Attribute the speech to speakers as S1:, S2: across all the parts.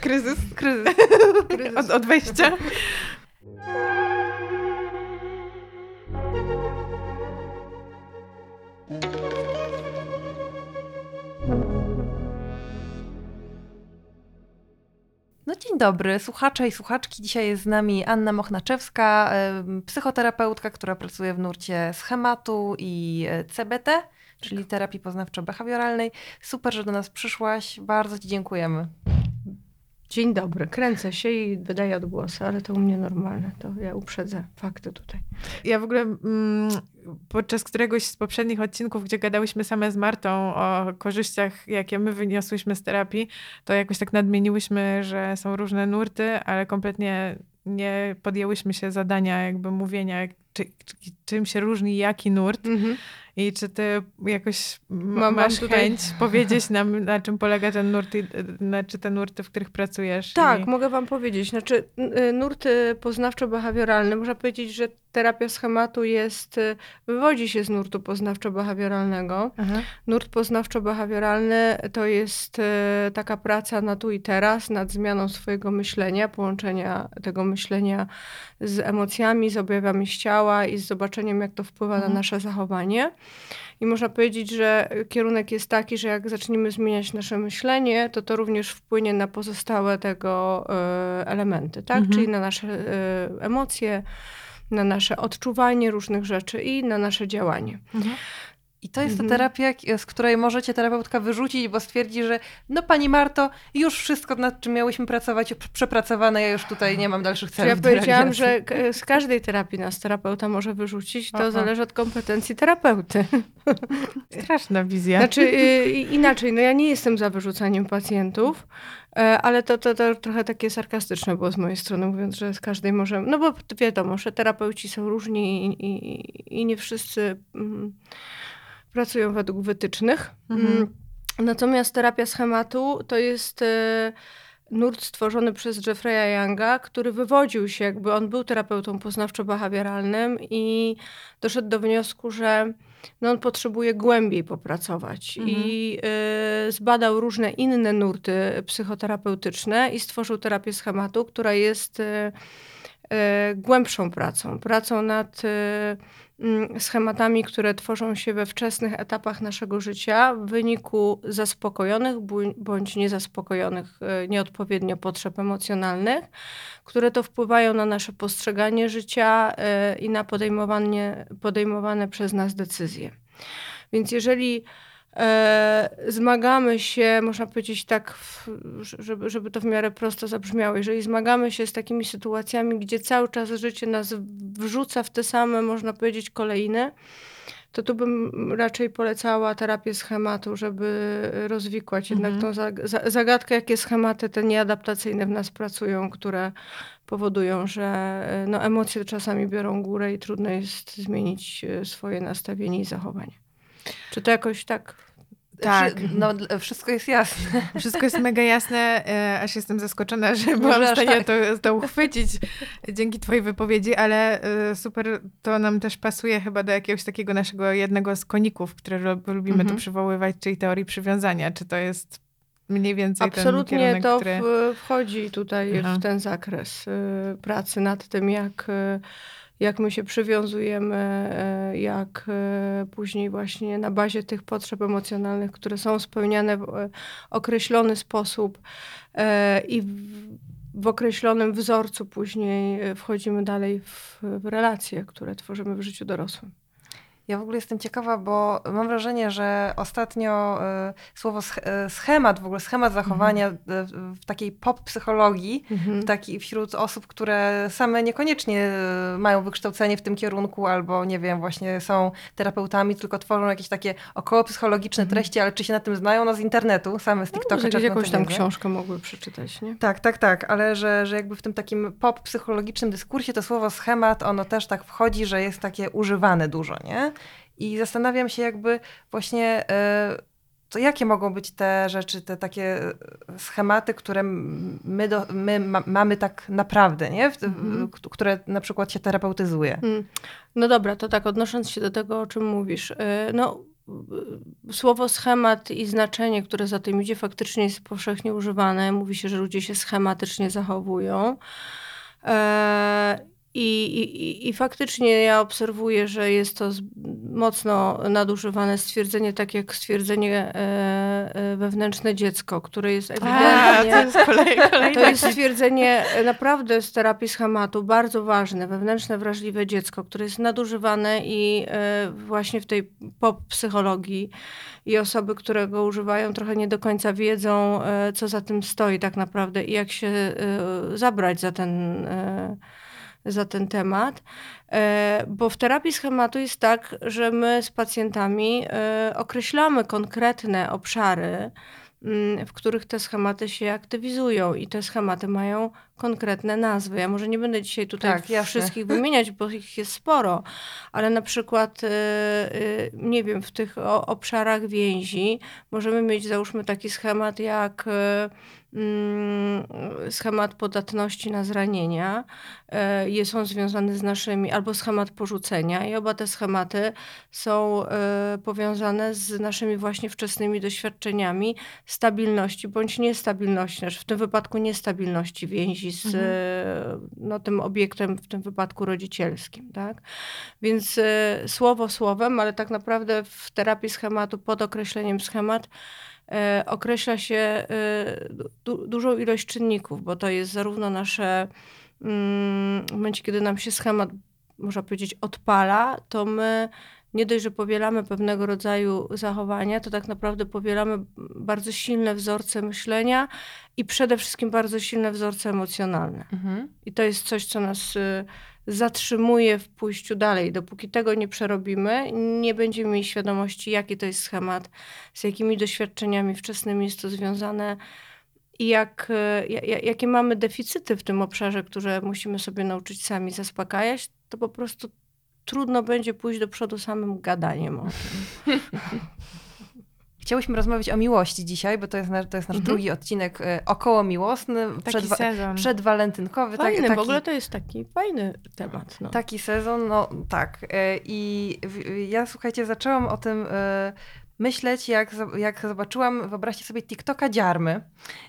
S1: Kryzys.
S2: Kryzys.
S1: Kryzys. Od, od wejścia.
S2: No dzień dobry, słuchacze i słuchaczki. Dzisiaj jest z nami Anna Mochnaczewska, psychoterapeutka, która pracuje w nurcie schematu i e, CBT, czyli terapii poznawczo-behawioralnej. Super, że do nas przyszłaś. Bardzo Ci dziękujemy.
S1: Dzień dobry, kręcę się i wydaję odgłosy, ale to u mnie normalne, to ja uprzedzę fakty tutaj. Ja w ogóle mm, podczas któregoś z poprzednich odcinków, gdzie gadałyśmy same z Martą o korzyściach, jakie my wyniosłyśmy z terapii, to jakoś tak nadmieniłyśmy, że są różne nurty, ale kompletnie nie podjęłyśmy się zadania jakby mówienia, czy, czym się różni jaki nurt. Mhm. I czy ty jakoś mam, masz tutaj... chęć powiedzieć nam, na czym polega ten nurt, czy te nurty, w których pracujesz?
S3: Tak, i... mogę wam powiedzieć. Znaczy, y, nurty poznawczo-behawioralne, można powiedzieć, że terapia schematu jest, y, wywodzi się z nurtu poznawczo-behawioralnego. Nurt poznawczo-behawioralny to jest y, taka praca na tu i teraz, nad zmianą swojego myślenia, połączenia tego myślenia z emocjami, z objawami z ciała i z zobaczeniem, jak to wpływa mhm. na nasze zachowanie. I można powiedzieć, że kierunek jest taki, że jak zaczniemy zmieniać nasze myślenie, to to również wpłynie na pozostałe tego y, elementy, tak? Mhm. Czyli na nasze y, emocje, na nasze odczuwanie różnych rzeczy i na nasze działanie. Mhm.
S2: I to jest ta mhm. terapia, z której możecie terapeutka wyrzucić, bo stwierdzi, że no pani Marto, już wszystko nad czym miałyśmy pracować przepracowane, ja już tutaj nie mam dalszych celów.
S3: Ja powiedziałam, że z każdej terapii nas terapeuta może wyrzucić, to zależy od kompetencji terapeuty.
S1: Straszna wizja.
S3: Znaczy y, inaczej, no ja nie jestem za wyrzucaniem pacjentów, e, ale to, to, to trochę takie sarkastyczne było z mojej strony, mówiąc, że z każdej możemy, no bo wiadomo, że terapeuci są różni i, i, i nie wszyscy... Mm, pracują według wytycznych. Mhm. Mm, natomiast terapia schematu to jest e, nurt stworzony przez Jeffreya Younga, który wywodził się, jakby on był terapeutą poznawczo-behawioralnym i doszedł do wniosku, że no on potrzebuje głębiej popracować mhm. i y, zbadał różne inne nurty psychoterapeutyczne i stworzył terapię schematu, która jest y, y, głębszą pracą, pracą nad schematami, które tworzą się we wczesnych etapach naszego życia w wyniku zaspokojonych bądź niezaspokojonych e, nieodpowiednio potrzeb emocjonalnych, które to wpływają na nasze postrzeganie życia e, i na podejmowanie, podejmowane przez nas decyzje. Więc jeżeli zmagamy się, można powiedzieć tak, żeby, żeby to w miarę prosto zabrzmiało, jeżeli zmagamy się z takimi sytuacjami, gdzie cały czas życie nas wrzuca w te same, można powiedzieć, kolejne, to tu bym raczej polecała terapię schematu, żeby rozwikłać jednak mhm. tą zagadkę, jakie schematy te nieadaptacyjne w nas pracują, które powodują, że e, no, emocje czasami biorą górę i trudno jest zmienić e, swoje nastawienie i zachowanie. Czy to jakoś tak
S2: tak. No, wszystko jest jasne.
S1: Wszystko jest mega jasne, e, aż jestem zaskoczona, że byłam w stanie tak. to, to uchwycić dzięki twojej wypowiedzi, ale e, super, to nam też pasuje chyba do jakiegoś takiego naszego jednego z koników, które lubimy mhm. tu przywoływać, czyli teorii przywiązania. Czy to jest mniej więcej
S3: Absolutnie
S1: ten kierunek,
S3: to
S1: który...
S3: wchodzi tutaj w ten zakres y, pracy nad tym, jak jak my się przywiązujemy, e, jak e, później właśnie na bazie tych potrzeb emocjonalnych, które są spełniane w e, określony sposób i w określonym wzorcu później wchodzimy dalej w, w relacje, które tworzymy w życiu dorosłym.
S2: Ja w ogóle jestem ciekawa, bo mam wrażenie, że ostatnio y, słowo y, schemat, w ogóle schemat zachowania mhm. w takiej pop psychologii, mhm. taki, wśród osób, które same niekoniecznie mają wykształcenie w tym kierunku, albo nie wiem, właśnie są terapeutami, tylko tworzą jakieś takie około psychologiczne mhm. treści, ale czy się na tym znają? No z internetu, same z no, TikToka.
S3: No, jakąś tam książkę mogły przeczytać, nie?
S2: Tak, tak, tak, ale że, że jakby w tym takim pop psychologicznym dyskursie to słowo schemat, ono też tak wchodzi, że jest takie używane dużo, nie? I zastanawiam się jakby właśnie, e, to jakie mogą być te rzeczy, te takie schematy, które my, do, my ma, mamy tak naprawdę, nie? W, mm. które na przykład się terapeutyzuje. Mm.
S3: No dobra, to tak, odnosząc się do tego, o czym mówisz. E, no słowo schemat i znaczenie, które za tym idzie, faktycznie jest powszechnie używane. Mówi się, że ludzie się schematycznie zachowują. E, i, i, I faktycznie ja obserwuję, że jest to mocno nadużywane stwierdzenie, tak jak stwierdzenie e, e, wewnętrzne dziecko, które jest ewidentnie.
S1: A, to jest kolej,
S3: To jest stwierdzenie naprawdę z terapii schematu bardzo ważne. Wewnętrzne, wrażliwe dziecko, które jest nadużywane i e, właśnie w tej pop psychologii i osoby, które go używają, trochę nie do końca wiedzą, e, co za tym stoi tak naprawdę i jak się e, zabrać za ten za ten temat, e, bo w terapii schematu jest tak, że my z pacjentami e, określamy konkretne obszary, mm, w których te schematy się aktywizują i te schematy mają konkretne nazwy. Ja może nie będę dzisiaj tutaj tak, wszystkich wymieniać, bo ich jest sporo, ale na przykład, e, nie wiem, w tych obszarach więzi możemy mieć, załóżmy, taki schemat jak schemat podatności na zranienia. E, jest on związany z naszymi, albo schemat porzucenia, i oba te schematy są e, powiązane z naszymi właśnie wczesnymi doświadczeniami stabilności bądź niestabilności, znaczy w tym wypadku niestabilności więzi z mhm. E, no, tym obiektem, w tym wypadku rodzicielskim. Tak? Więc słowo słowem, ale tak naprawdę w terapii schematu pod określeniem schemat określa się e, du dużą ilość czynników, bo to jest zarówno nasze, mm, w momencie kiedy nam się schemat, można powiedzieć, odpala, to my nie dość, że powielamy pewnego rodzaju zachowania, to tak naprawdę powielamy bardzo silne wzorce myślenia i przede wszystkim bardzo silne wzorce emocjonalne. Mhm. I to jest coś, co nas y, zatrzymuje w pójściu dalej. Dopóki tego nie przerobimy, nie będziemy mieli świadomości, jaki to jest schemat, z jakimi doświadczeniami wczesnymi jest to związane i jak, e, jakie mamy deficyty w tym obszarze, które musimy sobie nauczyć sami zaspokajać, to po prostu trudno będzie pójść do przodu samym gadaniem o tym.
S2: Chciałyśmy rozmawiać o miłości dzisiaj, bo to jest nasz, to jest nasz mhm. drugi odcinek e, około miłosny,
S1: przed, sezon.
S2: przedwalentynkowy.
S3: Fajny, tak, taki, w ogóle to jest taki fajny temat. No.
S2: Taki sezon, no tak. E, I ja słuchajcie, zaczęłam o tym e, myśleć, jak, jak zobaczyłam, wyobraźcie sobie TikToka Dziarmy.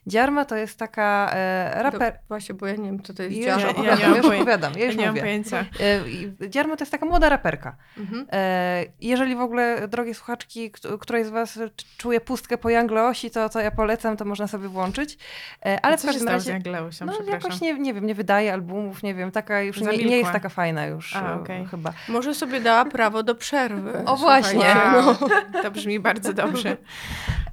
S2: Dziarma to jest taka e, raper...
S3: właśnie, bo ja nie wiem, co to jest
S2: ja Dziarma. Ja, ja, ja już opowiadam, ja już
S1: nie
S2: mówię.
S1: mam pojęcia.
S2: E, Dziarma to jest taka młoda raperka. Mhm. E, jeżeli w ogóle, drogie słuchaczki, której z was czuje pustkę po Jangleosi, to, to ja polecam, to można sobie włączyć.
S1: E, ale A co w każdym razie... z
S2: No jakoś nie, nie wiem, nie wydaje albumów, nie wiem, taka już nie, nie, jest taka fajna już A, okay. chyba.
S3: Może sobie dała prawo do przerwy.
S2: O właśnie.
S1: Wow. No. To brzmi bardzo dobrze.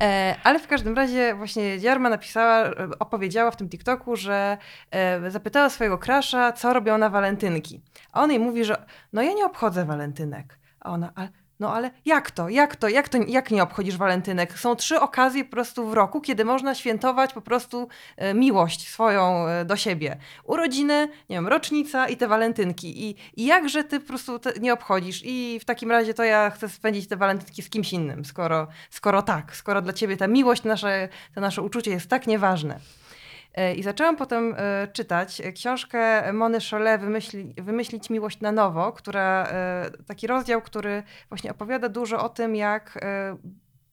S2: E, ale w każdym razie właśnie Dziarma napisała, opowiedziała w tym TikToku, że e, zapytała swojego krasza, co robią na walentynki. A on jej mówi, że no ja nie obchodzę walentynek. A ona, ale no ale jak to? Jak to? Jak to? Jak nie obchodzisz walentynek? Są trzy okazje po prostu w roku, kiedy można świętować po prostu e, miłość swoją e, do siebie. Urodziny, nie wiem, rocznica i te walentynki. I, i jakże ty po prostu nie obchodzisz? I w takim razie to ja chcę spędzić te walentynki z kimś innym, skoro, skoro tak, skoro dla ciebie ta miłość, nasze, to nasze uczucie jest tak nieważne. E, I zaczęłam potem e, czytać książkę Mony Cholet Wymyśli, Wymyślić miłość na nowo, która, e, taki rozdział, który właśnie opowiada dużo o tym, jak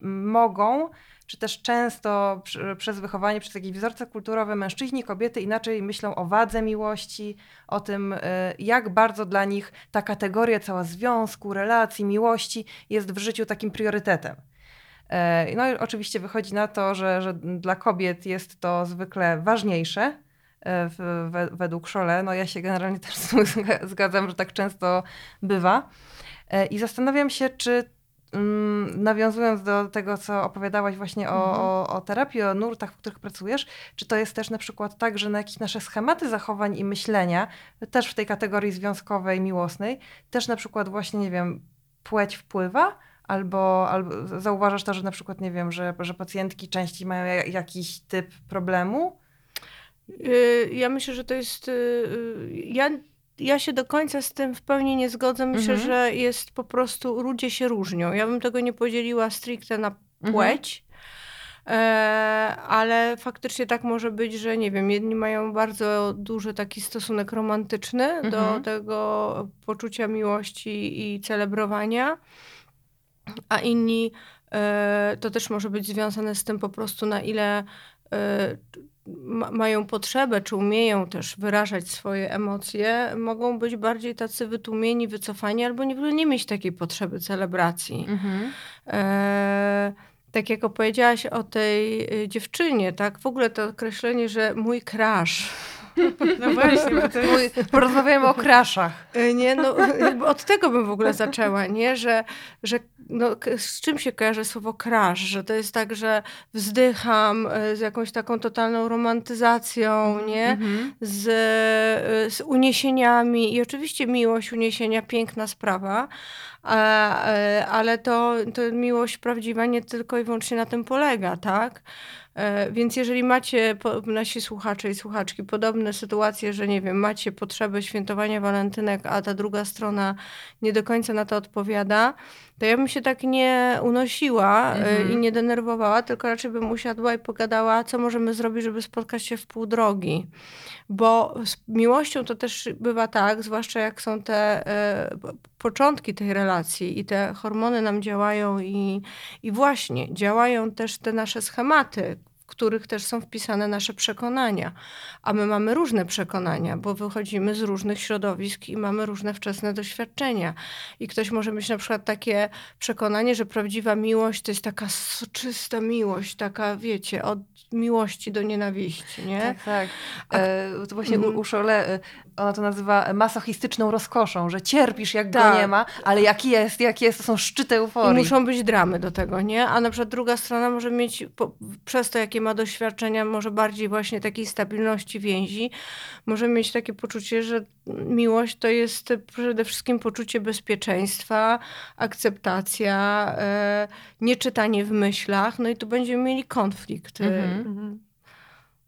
S2: mogą, czy też często przez wychowanie, przez jakieś wzorce kulturowe mężczyźni, kobiety inaczej myślą o wadze miłości, o tym, jak bardzo dla nich ta kategoria cała związku, relacji, miłości jest w życiu takim priorytetem. E, no i oczywiście wychodzi na to, że, że dla kobiet jest to zwykle ważniejsze e, w, według Szole. No ja się generalnie też zgadzam, że tak często bywa. E, I zastanawiam się, czy mm, nawiązując do tego, co opowiadałaś właśnie o, mhm. o, o, terapii, o nurtach, w których pracujesz, czy to jest też na przykład tak, że na jakieś nasze schematy zachowań i myślenia, też w tej kategorii związkowej, miłosnej, też na przykład właśnie, nie wiem, płeć wpływa? Albo, albo zauważasz to, że na przykład, nie wiem, że, że pacjentki częściej mają jakiś typ problemu?
S3: Y, ja myślę, że to jest. Y, y, ja, ja się do końca z tym w pełni nie zgodzę. Myślę, mhm. że jest po prostu. Ludzie się różnią. Ja bym tego nie podzieliła stricte na mhm. płeć. Mhm. ale faktycznie tak może być, że nie wiem, jedni mają bardzo duży taki stosunek romantyczny mhm. do tego poczucia miłości i celebrowania, a inni e, to też może być związane z tym po prostu na ile e, mają potrzebę, czy umieją też wyrażać swoje emocje, mogą być bardziej tacy wytłumieni, wycofani, albo nie, nie mieć takiej potrzeby celebracji. Mhm. E, tak jak opowiedziałaś o tej y, dziewczynie, tak? W ogóle to określenie, że mój crush
S2: no właśnie, bo to jest... porozmawiamy o kraszach.
S3: E, nie, no, od tego bym w ogóle zaczęła, nie? Że, że no, z czym się kojarzy słowo crash? Że to jest tak, że wzdycham e, z jakąś taką totalną romantyzacją, nie? Mhm. Z, e, z uniesieniami i oczywiście miłość, uniesienia, piękna sprawa, ale to, to miłość prawdziwa nie tylko i wyłącznie na tym polega, tak? E, więc jeżeli macie, nasi słuchacze i słuchaczki, podobne sytuacje, że nie wiem, macie potrzebę świętowania walentynek, a ta druga strona nie do końca na to odpowiada, to ja bym się tak nie unosiła e, mhm. i nie denerwowała, tylko raczej bym usiadła i pogadała, co możemy zrobić, żeby spotkać się w pół drogi. Bo z miłością to też bywa tak, zwłaszcza jak są te e, początki tej relacji i te hormony nam działają i, i właśnie działają też te nasze schematy, których też są wpisane nasze przekonania. A my mamy różne przekonania, bo wychodzimy z różnych środowisk i mamy różne wczesne doświadczenia. I ktoś może mieć na przykład takie przekonanie, że prawdziwa miłość to jest taka soczysta miłość, taka wiecie, od miłości do nienawiści, nie?
S2: Tak, tak. A, e, to właśnie mm. u, Szole, e, ona to nazywa masochistyczną rozkoszą, że cierpisz jak tak. go nie ma, ale jak jest, jak jest, to są szczyty euforii.
S3: I muszą być dramy do tego, nie? A na przykład druga strona może mieć, po, przez to jakie ma doświadczenia, może bardziej właśnie takiej stabilności więzi, może mieć takie poczucie, że miłość to jest przede wszystkim poczucie bezpieczeństwa, akceptacja, e, nieczytanie w myślach, no i tu będziemy mieli konflikt. Mhm.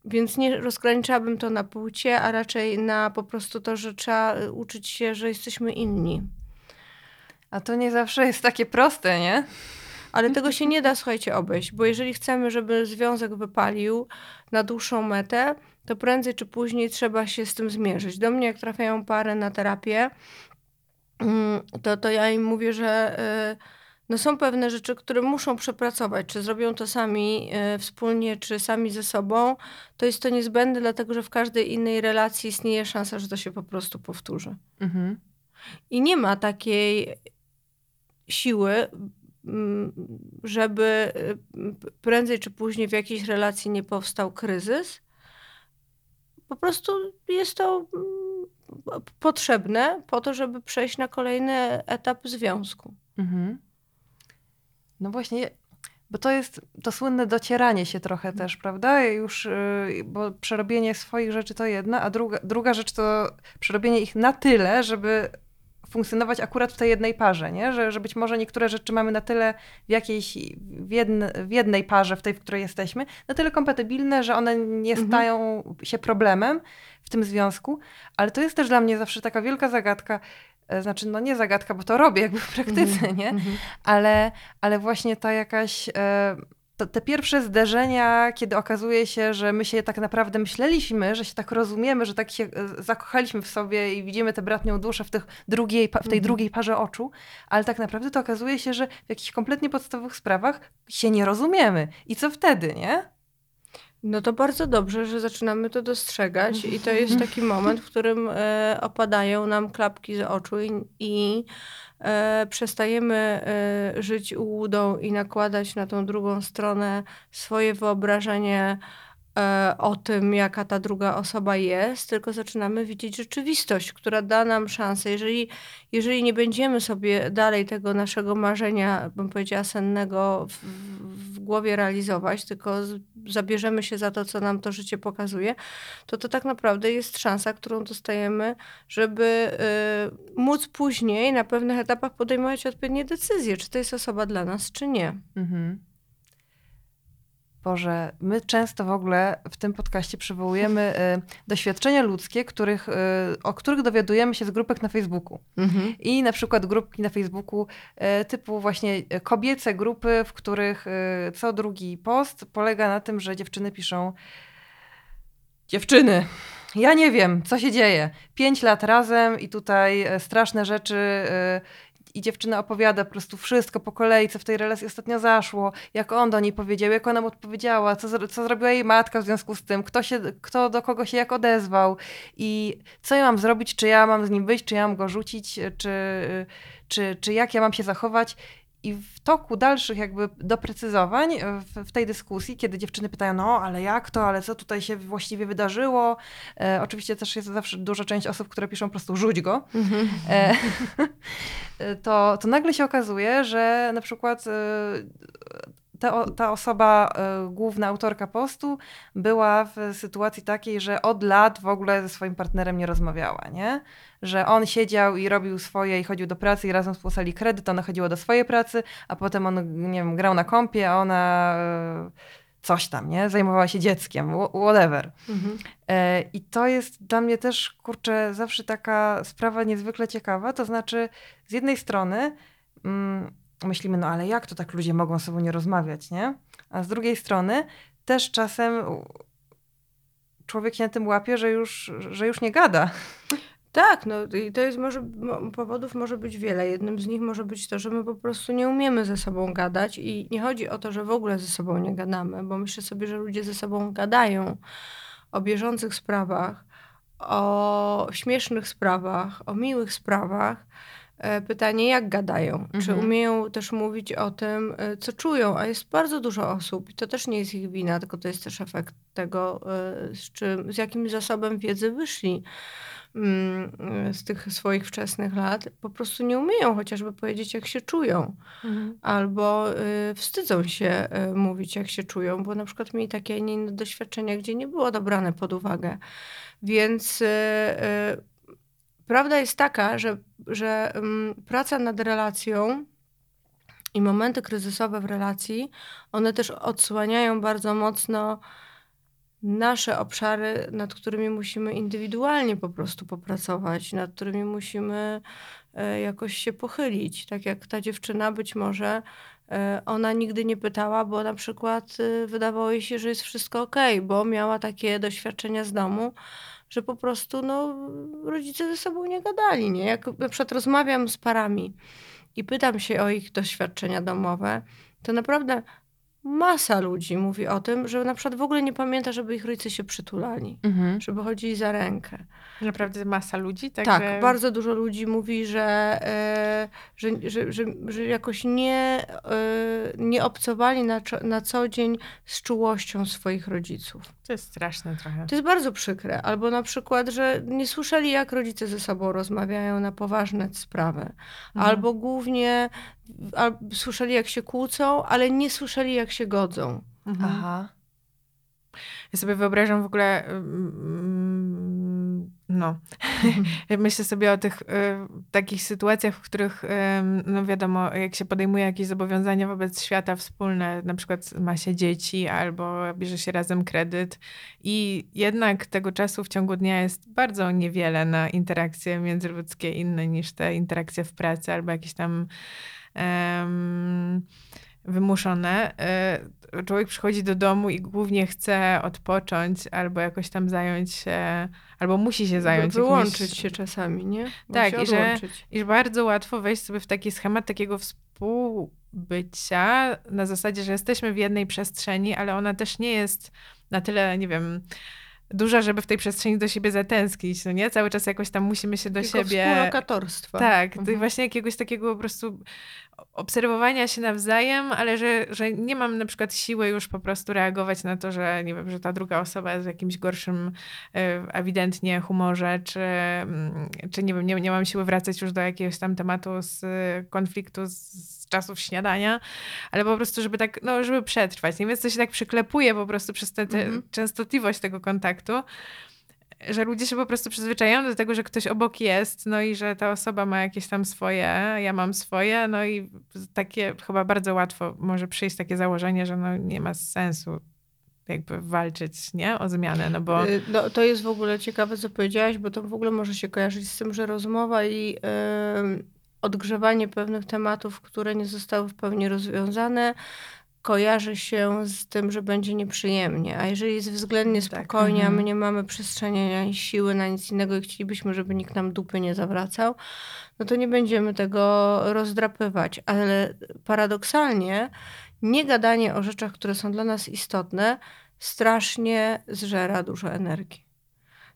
S3: Więc nie rozgraniczałabym to na płcie, a raczej na po prostu to, że trzeba uczyć się, że jesteśmy inni.
S2: A to nie zawsze jest takie proste, nie?
S3: Ale tego się nie da, słuchajcie, obejść, bo jeżeli chcemy, żeby związek wypalił na dłuższą metę, to prędzej czy później trzeba się z tym zmierzyć. Do mnie, jak trafiają pary na terapię, mm, to, to ja im mówię, że y, no są pewne rzeczy, które muszą przepracować. Czy zrobią to sami y, wspólnie, czy sami ze sobą, to jest to niezbędne, dlatego że w każdej innej relacji istnieje szansa, że to się po prostu powtórzy. Mhm. I nie ma takiej siły, mm, żeby y, prędzej czy później w jakiejś relacji nie powstał kryzys. Po prostu jest to mm, potrzebne po to, żeby przejść na kolejny etap związku. Mhm.
S2: No właśnie, bo to jest to słynne docieranie się trochę też, prawda? Już, y, bo przerobienie swoich rzeczy to jedna, a druga, druga rzecz to przerobienie ich na tyle, żeby funkcjonować akurat w tej jednej parze, nie? Że, że być może niektóre rzeczy mamy na tyle w jakiejś, w, jedne, w jednej parze, w tej, w której jesteśmy, na tyle kompatybilne, że one nie mhm. stają mhm. się problemem w tym związku, ale to jest też dla mnie zawsze taka wielka zagadka, znaczy, no nie zagadka, bo to robię jakby w praktyce, mhm, nie? Mhm. Ale, ale właśnie ta jakaś... E, to, te pierwsze zderzenia, kiedy okazuje się, że my się tak naprawdę myśleliśmy, że się tak rozumiemy, że tak się e, zakochaliśmy w sobie i widzimy tę bratnią duszę w, tych drugiej, w tej mhm. drugiej parze oczu, ale tak naprawdę to okazuje się, że w jakichś kompletnie podstawowych sprawach się nie rozumiemy. I co wtedy, nie?
S3: No to bardzo dobrze, że zaczynamy to dostrzegać i to jest taki moment, w którym e, opadają nam klapki z oczu i, i e, przestajemy e, żyć ułudą i nakładać na tą drugą stronę swoje wyobrażenie o tym, jaka ta druga osoba jest, tylko zaczynamy widzieć rzeczywistość, która da nam szansę. Jeżeli, jeżeli nie będziemy sobie dalej tego naszego marzenia, bym powiedziała, sennego w, w głowie realizować, tylko zabierzemy się za to, co nam to życie pokazuje, to to tak naprawdę jest szansa, którą dostajemy, żeby y, móc później na pewnych etapach podejmować odpowiednie decyzje, czy to jest osoba dla nas, czy nie. Mhm.
S2: Boże, my często w ogóle w tym podcaście przywołujemy y, doświadczenia ludzkie, których, y, o których dowiadujemy się z grupek na Facebooku. Mhm. I na przykład grupki na Facebooku y, typu właśnie kobiece grupy, w których co drugi post polega na tym, że dziewczyny piszą dziewczyny, ja nie wiem, co się dzieje. Pięć lat razem i tutaj straszne rzeczy i dziewczyna opowiada po prostu wszystko po kolei, co w tej relacji ostatnio zaszło, jak on do niej powiedział, jak ona mu odpowiedziała, co, co zrobiła jej matka w związku z tym, kto, się, kto do kogo się jak odezwał i co ja mam zrobić, czy ja mam z nim być, czy ja mam go rzucić, czy, czy, czy jak ja mam się zachować. I w toku dalszych jakby doprecyzowań w, w, tej dyskusji, kiedy dziewczyny pytają, no ale jak to, ale co tutaj się właściwie wydarzyło? E, oczywiście też jest zawsze duża część osób, które piszą po prostu rzuć go. Mhm. E, to, to nagle się okazuje, że na przykład e, ta, ta osoba, y, główna autorka postu, była w sytuacji takiej, że od lat w ogóle ze swoim partnerem nie rozmawiała, nie? Że on siedział i robił swoje i chodził do pracy i razem spłacali kredyt, ona chodziła do swojej pracy, a potem on, nie wiem, grał na kąpie, a ona y, coś tam, nie? Zajmowała się dzieckiem, whatever. Mhm. E, I to jest dla mnie też, kurczę, zawsze taka sprawa niezwykle ciekawa. To znaczy, z jednej strony, mm, myślimy, no ale jak to tak ludzie mogą ze sobą nie rozmawiać, nie? A z drugiej strony też czasem człowiek się na tym łapie, że już, że już nie gada.
S3: Tak, no i to jest może, powodów może być wiele. Jednym z nich może być to, że my po prostu nie umiemy ze sobą gadać i nie chodzi o to, że w ogóle ze sobą nie gadamy, bo myślę sobie, że ludzie ze sobą gadają o bieżących sprawach, o śmiesznych sprawach, o miłych sprawach, pytanie, jak gadają? Mhm. Czy umieją też mówić o tym, e, co czują? A jest bardzo dużo osób i to też nie jest ich wina, tylko to jest też efekt tego, e, z, czym, z jakim zasobem wiedzy wyszli mm, z tych swoich wczesnych lat. Po prostu nie umieją chociażby powiedzieć, jak się czują. Mhm. Albo wstydzą się mówić, jak się czują, bo na przykład mieli takie, inne doświadczenia, gdzie nie było to brane pod uwagę. Więc Prawda jest taka, że, że um, praca nad relacją i momenty kryzysowe w relacji, one też odsłaniają bardzo mocno nasze obszary, nad którymi musimy indywidualnie po prostu popracować, nad którymi musimy e, jakoś się pochylić. Tak jak ta dziewczyna być może e, ona nigdy nie pytała, bo na przykład e, wydawało jej się, że jest wszystko ok, bo miała takie doświadczenia z domu, że po prostu no, rodzice ze sobą nie gadali. Nie? Jak na przykład rozmawiam z parami i pytam się o ich doświadczenia domowe, to naprawdę masa ludzi mówi o tym, że na przykład w ogóle nie pamięta, żeby ich rodzice się przytulali, mhm. żeby chodzili za rękę.
S1: Naprawdę masa ludzi?
S3: Tak, tak bardzo dużo ludzi mówi, że, e, że, że, że, że, jakoś nie, e, nie obcowali na, na co dzień z czułością swoich rodziców.
S1: To jest straszne trochę.
S3: To jest bardzo przykre. Albo na przykład, że nie słyszeli, jak rodzice ze sobą rozmawiają na poważne sprawy. Mhm. Albo głównie słyszeli, jak się kłócą, ale nie słyszeli, jak się godzą. Mhm. Aha.
S1: Ja sobie wyobrażam w ogóle, mm, no, myślę sobie o tych y, takich sytuacjach, w których, y, no wiadomo, jak się podejmuje jakieś zobowiązania wobec świata wspólne, na przykład ma się dzieci albo bierze się razem kredyt i jednak tego czasu w ciągu dnia jest bardzo niewiele na interakcje międzyludzkie inne niż te interakcje w pracy albo jakieś tam wymuszone. E, człowiek przychodzi do domu i głównie chce odpocząć albo jakoś tam zająć się, albo musi się zająć.
S3: Wyłączyć jakimś... się czasami, nie?
S1: Tak, i że, i że bardzo łatwo wejść sobie w taki schemat takiego współbycia na zasadzie, że jesteśmy w jednej przestrzeni, ale ona też nie jest na tyle, nie wiem, duża, żeby w tej przestrzeni do siebie zatęsknić, no nie? Cały czas jakoś tam musimy się do Tylko siebie...
S3: współlokatorstwa.
S1: Tak, mhm. właśnie jakiegoś takiego po prostu obserwowania się nawzajem, ale że, że nie mam na przykład siły już po prostu reagować na to, że nie wiem, że ta druga osoba jest w jakimś gorszym e, ewidentnie humorze, czy, mm, czy nie wiem, nie, nie mam siły wracać już do jakiegoś tam tematu z konfliktu z czasów śniadania, ale po prostu, żeby tak, no, żeby przetrwać. Nie więc to się tak przyklepuje po prostu przez tę mhm. częstotliwość tego kontaktu, że ludzie się po prostu przyzwyczajają do tego, że ktoś obok jest, no i że ta osoba ma jakieś tam swoje, ja mam swoje, no i takie chyba bardzo łatwo może przyjść takie założenie, że no nie ma sensu jakby walczyć, nie? O zmianę, no bo... Y,
S3: no, to jest w ogóle ciekawe, co powiedziałaś, bo to w ogóle może się kojarzyć z tym, że rozmowa i yy, odgrzewanie pewnych tematów, które nie zostały w pełni rozwiązane, kojarzy się z tym, że będzie nieprzyjemnie. A jeżeli jest względnie
S1: Tak,
S3: spokojnie, a my
S1: mhm.
S3: nie mamy przestrzeni ani siły na nic innego i chcielibyśmy, żeby nikt nam dupy nie zawracał, no to nie będziemy tego rozdrapywać. Ale paradoksalnie nie gadanie o rzeczach, które są dla nas istotne, strasznie zżera dużo energii.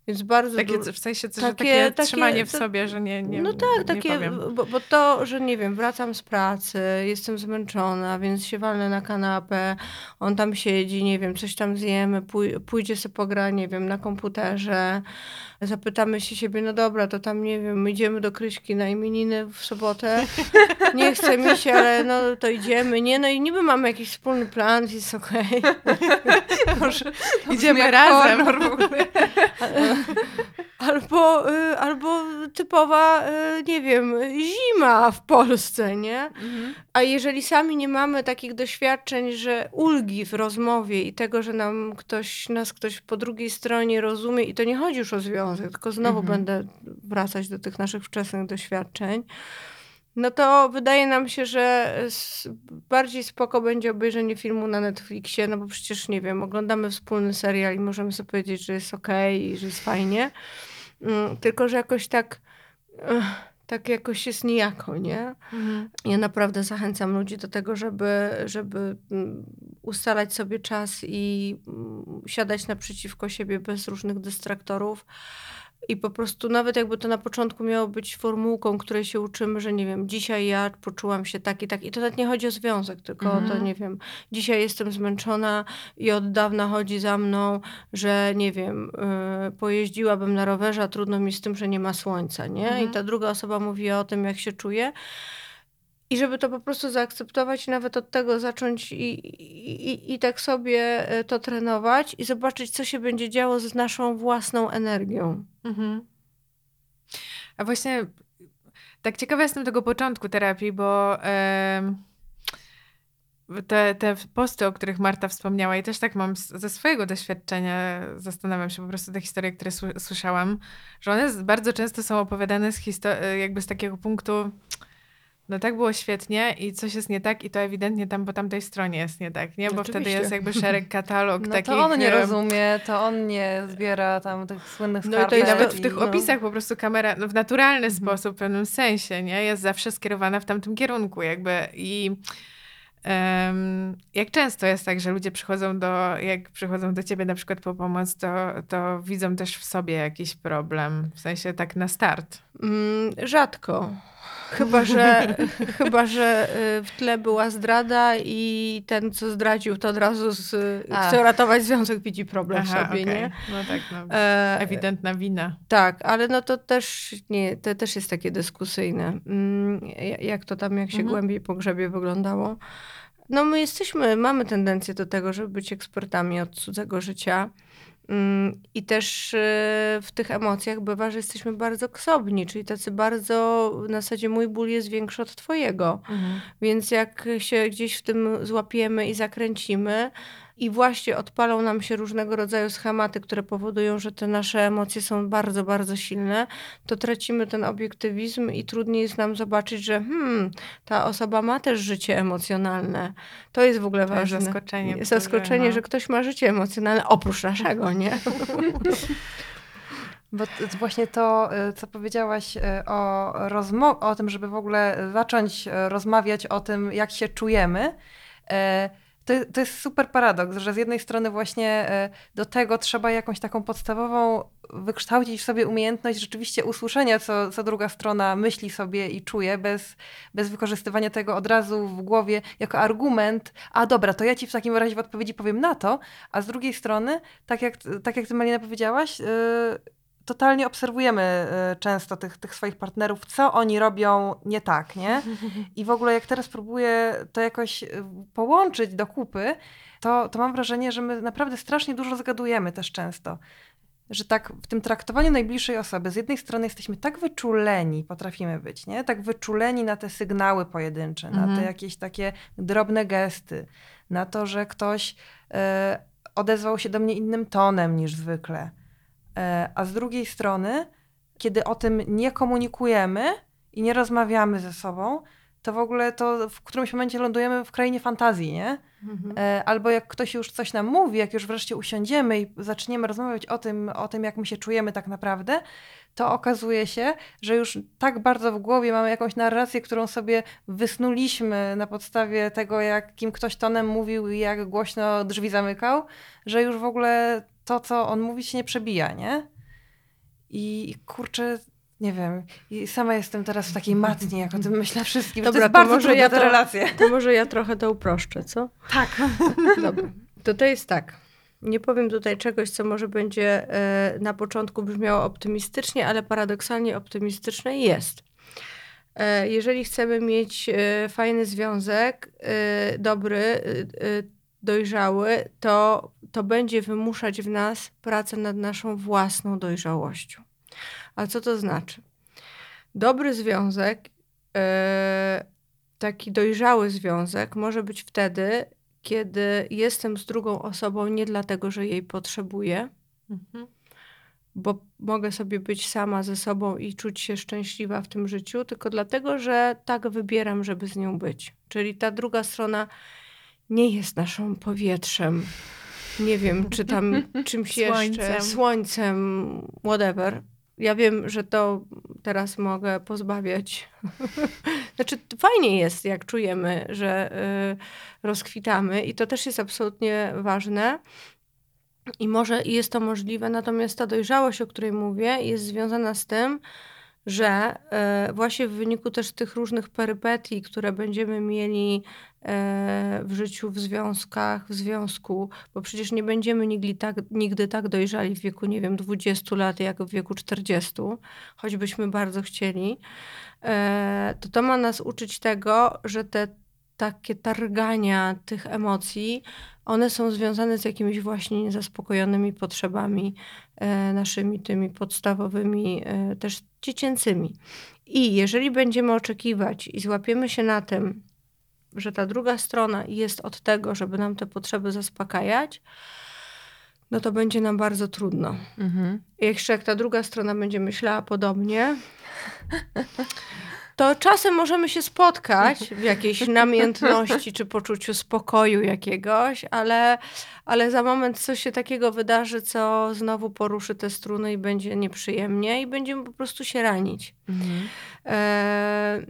S3: Więc bardzo
S1: Takie, w sensie, że
S3: takie-
S1: takie,
S3: takie-
S1: trzymanie w sobie, że nie, nie
S3: no tak,
S1: nie
S3: takie, bo, bo to, że nie wiem, wracam z pracy, jestem zmęczona, więc się walnę na kanapę, on tam siedzi, nie wiem, coś tam zjemy, pój- pójdzie sobie pogra, nie wiem, na komputerze, zapytamy się siebie, no dobra, to tam, nie wiem, idziemy do Kryśki na imieniny w sobotę, nie chce mi się, ale no to idziemy, nie, no i niby mamy jakiś wspólny plan, jest okej.
S2: Może
S1: Idziemy
S2: jak
S1: razem.
S2: horror w ogóle.
S3: Albo, y, albo typowa, y, nie wiem, zima w Polsce, nie?
S1: Mhm.
S3: A jeżeli sami nie mamy takich doświadczeń, że ulgi w rozmowie i tego, że nam ktoś, nas ktoś po drugiej stronie rozumie, i to nie chodzi już o związek, tylko znowu
S1: Mhm.
S3: będę wracać do tych naszych wczesnych doświadczeń, no to wydaje nam się, że bardziej spoko będzie obejrzenie filmu na Netflixie, no bo przecież, nie wiem, oglądamy wspólny serial i możemy sobie powiedzieć, że jest okej i że jest fajnie. Mm, Tylko, że jakoś tak, tak jakoś jest nijako, nie?
S1: Mhm.
S3: Ja naprawdę zachęcam ludzi do tego, żeby, żeby mm, ustalać sobie czas i mm, siadać naprzeciwko siebie bez różnych dystraktorów. I po prostu, nawet jakby to na początku miało być formułką, której się uczymy, że nie wiem, dzisiaj ja poczułam się tak i tak. I to nawet nie chodzi o związek, tylko o to,
S1: Mhm.
S3: nie wiem, dzisiaj jestem zmęczona i od dawna chodzi za mną, że nie wiem, yy, pojeździłabym na rowerze, a trudno mi z tym, że nie ma słońca, nie?
S1: Mhm.
S3: I ta druga osoba mówi o tym, jak się czuje. I żeby to po prostu zaakceptować nawet od tego zacząć i, i, i, tak sobie e, to trenować i zobaczyć, co się będzie działo z naszą własną energią.
S1: Mhm. A właśnie tak ciekawa jestem tego początku terapii, bo em, te, te posty, o których Marta wspomniała, i też tak mam ze swojego doświadczenia, zastanawiam się po prostu te historie, które sły- słyszałam, że one bardzo często są opowiadane z histo- jakby z takiego punktu, no tak było świetnie i coś jest nie tak i to ewidentnie tam po tamtej stronie jest nie tak, nie? Bo wtedy
S3: Oczywiście.
S1: jest jakby szereg katalog
S2: No
S1: takich...
S2: to on nie rozumie, to on nie zbiera tam tych słynnych
S3: No i to.
S1: I nawet w tych
S3: no.
S1: opisach po prostu kamera no, w naturalny
S3: Mhm.
S1: sposób, w pewnym sensie, nie? Jest zawsze skierowana w tamtym kierunku jakby i jak często jest tak, że ludzie przychodzą do, jak przychodzą do ciebie na przykład po pomoc, to, to widzą też w sobie jakiś problem, w sensie tak na start.
S3: Mm, rzadko. Chyba że, chyba, że y, w tle była zdrada i ten, co zdradził, to od razu z,
S2: A.
S3: chce ratować związek, widzi problem w
S1: Aha,
S3: sobie,
S1: okej.
S3: nie?
S1: No tak, no.
S3: E,
S1: Ewidentna wina.
S3: Tak, ale no to też nie, to też jest takie dyskusyjne. Mm, ja- Jak to tam, jak się
S1: Mhm.
S3: głębiej po grzebie wyglądało. No my jesteśmy, mamy tendencję do tego, żeby być ekspertami od cudzego życia. Mm, I też y, w tych emocjach bywa, że jesteśmy bardzo ksobni, czyli tacy bardzo, w zasadzie mój ból jest większy od twojego. Więc jak się gdzieś w tym złapiemy i zakręcimy i właśnie odpalą nam się różnego rodzaju schematy, które powodują, że te nasze emocje są bardzo, bardzo silne, to tracimy ten obiektywizm i trudniej jest nam zobaczyć, że hmm, ta osoba ma też życie emocjonalne. To jest w ogóle
S1: To jest
S3: ważne.
S1: zaskoczenie.
S3: Jest zaskoczenie,
S1: no.
S3: że ktoś ma życie emocjonalne oprócz naszego, nie?
S2: Bo właśnie to, y, co powiedziałaś y, o, rozmo- o tym, żeby w ogóle zacząć y, rozmawiać o tym, jak się czujemy, to, to jest super paradoks, że z jednej strony właśnie y, do tego trzeba jakąś taką podstawową wykształcić w sobie umiejętność rzeczywiście usłyszenia, co, co druga strona myśli sobie i czuje, bez, bez wykorzystywania tego od razu w głowie jako argument, a dobra, to ja ci w takim razie w odpowiedzi powiem na to, a z drugiej strony, tak jak, tak jak ty Malina powiedziałaś, y, totalnie obserwujemy y, często tych, tych swoich partnerów, co oni robią nie tak, nie? I w ogóle jak teraz próbuję to jakoś y, połączyć do kupy, to, to mam wrażenie, że my naprawdę strasznie dużo zgadujemy też często. Że tak w tym traktowaniu najbliższej osoby, z jednej strony jesteśmy tak wyczuleni, potrafimy być, nie? Tak wyczuleni na te sygnały pojedyncze, na
S1: Mhm.
S2: te jakieś takie drobne gesty, na to, że ktoś e, odezwał się do mnie innym tonem niż zwykle. E, a z drugiej strony, kiedy o tym nie komunikujemy i nie rozmawiamy ze sobą, to w ogóle to w którymś momencie lądujemy w krainie fantazji, nie? Mhm. E, albo jak ktoś już coś nam mówi, jak już wreszcie usiądziemy i zaczniemy rozmawiać o tym, o tym, jak my się czujemy tak naprawdę, to okazuje się, że już tak bardzo w głowie mamy jakąś narrację, którą sobie wysnuliśmy na podstawie tego, jakim ktoś tonem mówił i jak głośno drzwi zamykał, że już w ogóle to, co on mówi, się nie przebija, nie? I kurczę, nie wiem, i sama jestem teraz w takiej matni, jak o tym myślę wszystkim. Dobra, to jest bardzo może ja to, relacje.
S3: To może ja trochę to uproszczę, co?
S2: Tak.
S3: Dobra. To to jest tak. Nie powiem tutaj czegoś, co może będzie e, na początku brzmiało optymistycznie, ale paradoksalnie optymistyczne jest. E, jeżeli chcemy mieć e, fajny związek, dobry, dojrzały, to, to będzie wymuszać w nas pracę nad naszą własną dojrzałością. A co to znaczy? Dobry związek, taki dojrzały związek może być wtedy, kiedy jestem z drugą osobą nie dlatego, że jej potrzebuję, mhm. bo mogę sobie być sama ze sobą i czuć się szczęśliwa w tym życiu, tylko dlatego, że tak wybieram, żeby z nią być. Czyli ta druga strona nie jest naszą powietrzem, nie wiem, czy tam czymś słońcem. jeszcze, słońcem, whatever, ja wiem, że to teraz mogę pozbawiać. znaczy, fajnie jest, jak czujemy, że y, rozkwitamy, i to też jest absolutnie ważne. I może jest to możliwe, natomiast ta dojrzałość, o której mówię, jest związana z tym, że e, właśnie w wyniku też tych różnych perypetii, które będziemy mieli e, w życiu, w związkach, w związku, bo przecież nie będziemy nigdy tak, nigdy tak dojrzali w wieku, nie wiem, 20 lat, jak w wieku 40, choćbyśmy bardzo chcieli, e, to to ma nas uczyć tego, że te takie targania tych emocji, one są związane z jakimiś właśnie niezaspokojonymi potrzebami e, naszymi, tymi podstawowymi, e, też dziecięcymi. I jeżeli będziemy oczekiwać i złapiemy się na tym, że ta druga strona jest od tego, żeby nam te potrzeby zaspokajać, no to będzie nam bardzo trudno. Mhm. Jeszcze jak ta druga strona będzie myślała podobnie, to czasem możemy się spotkać w jakiejś namiętności czy poczuciu spokoju jakiegoś, ale, ale za moment coś się takiego wydarzy, co znowu poruszy te struny i będzie nieprzyjemnie i będziemy po prostu się ranić. Mhm. E,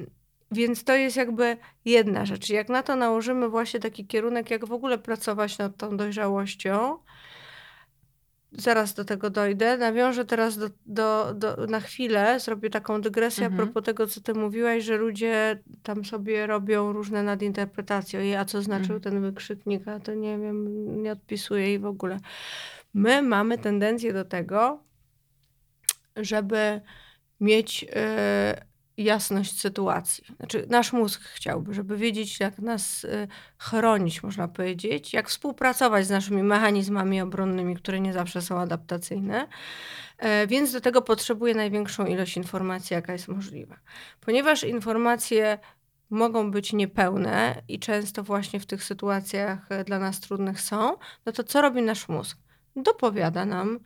S3: więc to jest jakby jedna rzecz. Jak na to nałożymy właśnie taki kierunek, jak w ogóle pracować nad tą dojrzałością, zaraz do tego dojdę. Nawiążę teraz do, do, do, na chwilę, zrobię taką dygresję mhm. a propos tego, co ty mówiłaś, że ludzie tam sobie robią różne nadinterpretacje. A co znaczył mhm. ten wykrzyknik, a to nie wiem, nie odpisuję i w ogóle. My mamy tendencję do tego, żeby mieć yy, jasność sytuacji. Znaczy, nasz mózg chciałby, żeby wiedzieć, jak nas y, chronić, można powiedzieć, jak współpracować z naszymi mechanizmami obronnymi, które nie zawsze są adaptacyjne. E, więc do tego potrzebuje największą ilość informacji, jaka jest możliwa. Ponieważ informacje mogą być niepełne i często właśnie w tych sytuacjach e, dla nas trudnych są, no to co robi nasz mózg? Dopowiada nam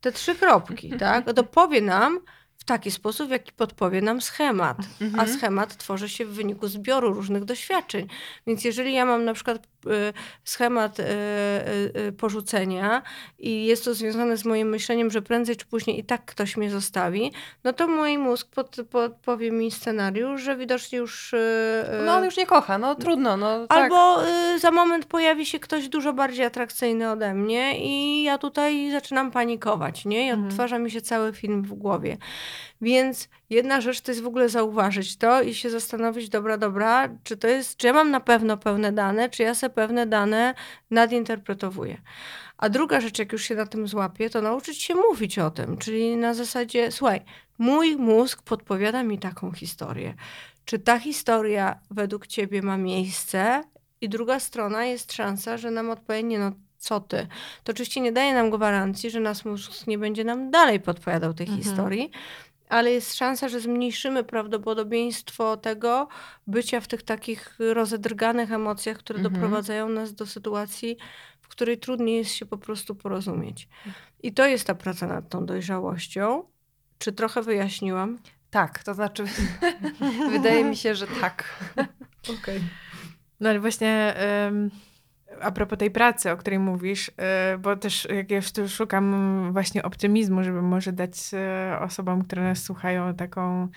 S3: te trzy kropki, tak? Dopowie nam, taki sposób, w jaki podpowie nam schemat. Mhm. A schemat tworzy się w wyniku zbioru różnych doświadczeń. Więc jeżeli ja mam na przykład schemat y, y, porzucenia i jest to związane z moim myśleniem, że prędzej czy później i tak ktoś mnie zostawi, no to mój mózg pod, podpowie mi scenariusz, że widocznie już...
S2: No on już nie kocha, no trudno. No,
S3: tak. Albo za moment pojawi się ktoś dużo bardziej atrakcyjny ode mnie i ja tutaj zaczynam panikować, nie? I mhm. odtwarza mi się cały film w głowie. Więc jedna rzecz to jest w ogóle zauważyć to i się zastanowić, dobra, dobra, czy to jest, czy ja mam na pewno pełne dane, czy ja sobie pewne dane nadinterpretowuję. A druga rzecz, jak już się na tym złapię, to nauczyć się mówić o tym, czyli na zasadzie, słuchaj, mój mózg podpowiada mi taką historię. Czy ta historia według ciebie ma miejsce? I druga strona jest szansa, że nam odpowie, nie no, co ty. To oczywiście nie daje nam gwarancji, że nasz mózg nie będzie nam dalej podpowiadał tej mhm. historii, ale jest szansa, że zmniejszymy prawdopodobieństwo tego bycia w tych takich rozedrganych emocjach, które mhm. doprowadzają nas do sytuacji, w której trudniej jest się po prostu porozumieć. I to jest ta praca nad tą dojrzałością. Czy trochę wyjaśniłam?
S2: Tak, to znaczy wydaje mi się, że tak.
S1: Okej. Okay. No ale właśnie um, a propos tej pracy, o której mówisz, y, bo też jak ja tu szukam właśnie optymizmu, żeby może dać y, osobom, które nas słuchają taką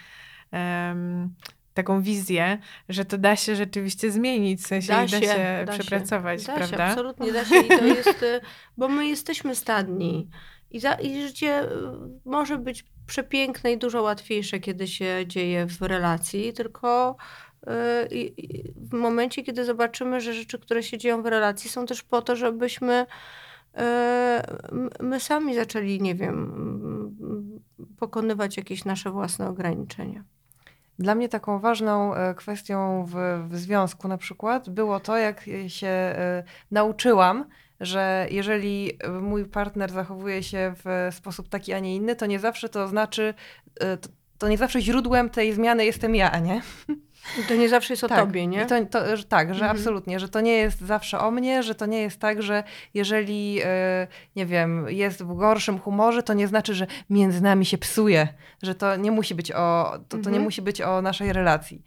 S1: um, taką wizję, że to da się rzeczywiście zmienić, w sensie da się, da się da przepracować,
S3: się. Da
S1: prawda?
S3: Się, absolutnie da się i to jest, y, bo my jesteśmy stadni i, za, i życie może być przepiękne i dużo łatwiejsze, kiedy się dzieje w relacji, tylko w momencie, kiedy zobaczymy, że rzeczy, które się dzieją w relacji, są też po to, żebyśmy e, my sami zaczęli, nie wiem, pokonywać jakieś nasze własne ograniczenia.
S2: Dla mnie taką ważną e, kwestią w, w związku na przykład było to, jak się e, nauczyłam, że jeżeli mój partner zachowuje się w sposób taki, a nie inny, to nie zawsze to znaczy, to nie zawsze źródłem tej zmiany jestem ja, nie?
S3: To nie zawsze jest o
S2: tak.
S3: tobie, nie?
S2: To, to, tak, że mhm. absolutnie, że to nie jest zawsze o mnie, że to nie jest tak, że jeżeli, yy, nie wiem, jest w gorszym humorze, to nie znaczy, że między nami się psuje, że to nie musi być o, to, to mhm. nie musi być o naszej relacji.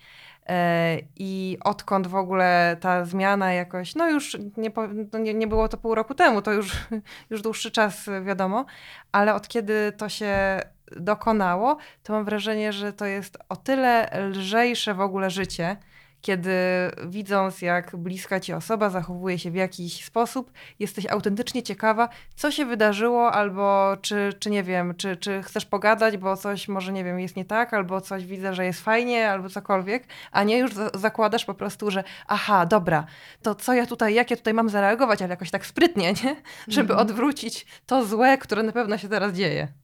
S2: E, I odkąd w ogóle ta zmiana jakoś, no już nie, no nie, nie było to pół roku temu, to już, już dłuższy czas wiadomo, ale od kiedy to się dokonało, to mam wrażenie, że to jest o tyle lżejsze w ogóle życie, kiedy widząc, jak bliska ci osoba zachowuje się w jakiś sposób, jesteś autentycznie ciekawa, co się wydarzyło, albo czy, czy nie wiem, czy, czy chcesz pogadać, bo coś może, nie wiem, jest nie tak, albo coś widzę, że jest fajnie, albo cokolwiek, a nie już zakładasz po prostu, że aha, dobra, to co ja tutaj, jak ja tutaj mam zareagować, ale jakoś tak sprytnie, nie? Żeby mhm. odwrócić to złe, które na pewno się teraz dzieje.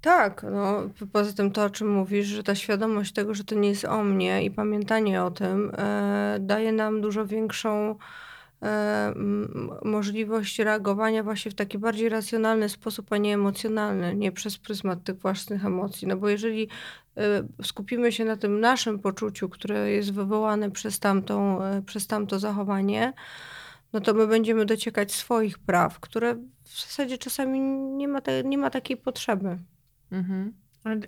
S3: Tak, no poza tym to, o czym mówisz, że ta świadomość tego, że to nie jest o mnie i pamiętanie o tym e, daje nam dużo większą e, możliwość reagowania właśnie w taki bardziej racjonalny sposób, a nie emocjonalny, nie przez pryzmat tych własnych emocji. No bo jeżeli e, skupimy się na tym naszym poczuciu, które jest wywołane przez, tamtą, e, przez tamto zachowanie, no to my będziemy dociekać swoich praw, które w zasadzie czasami nie ma, te, nie ma takiej potrzeby.
S1: Mhm.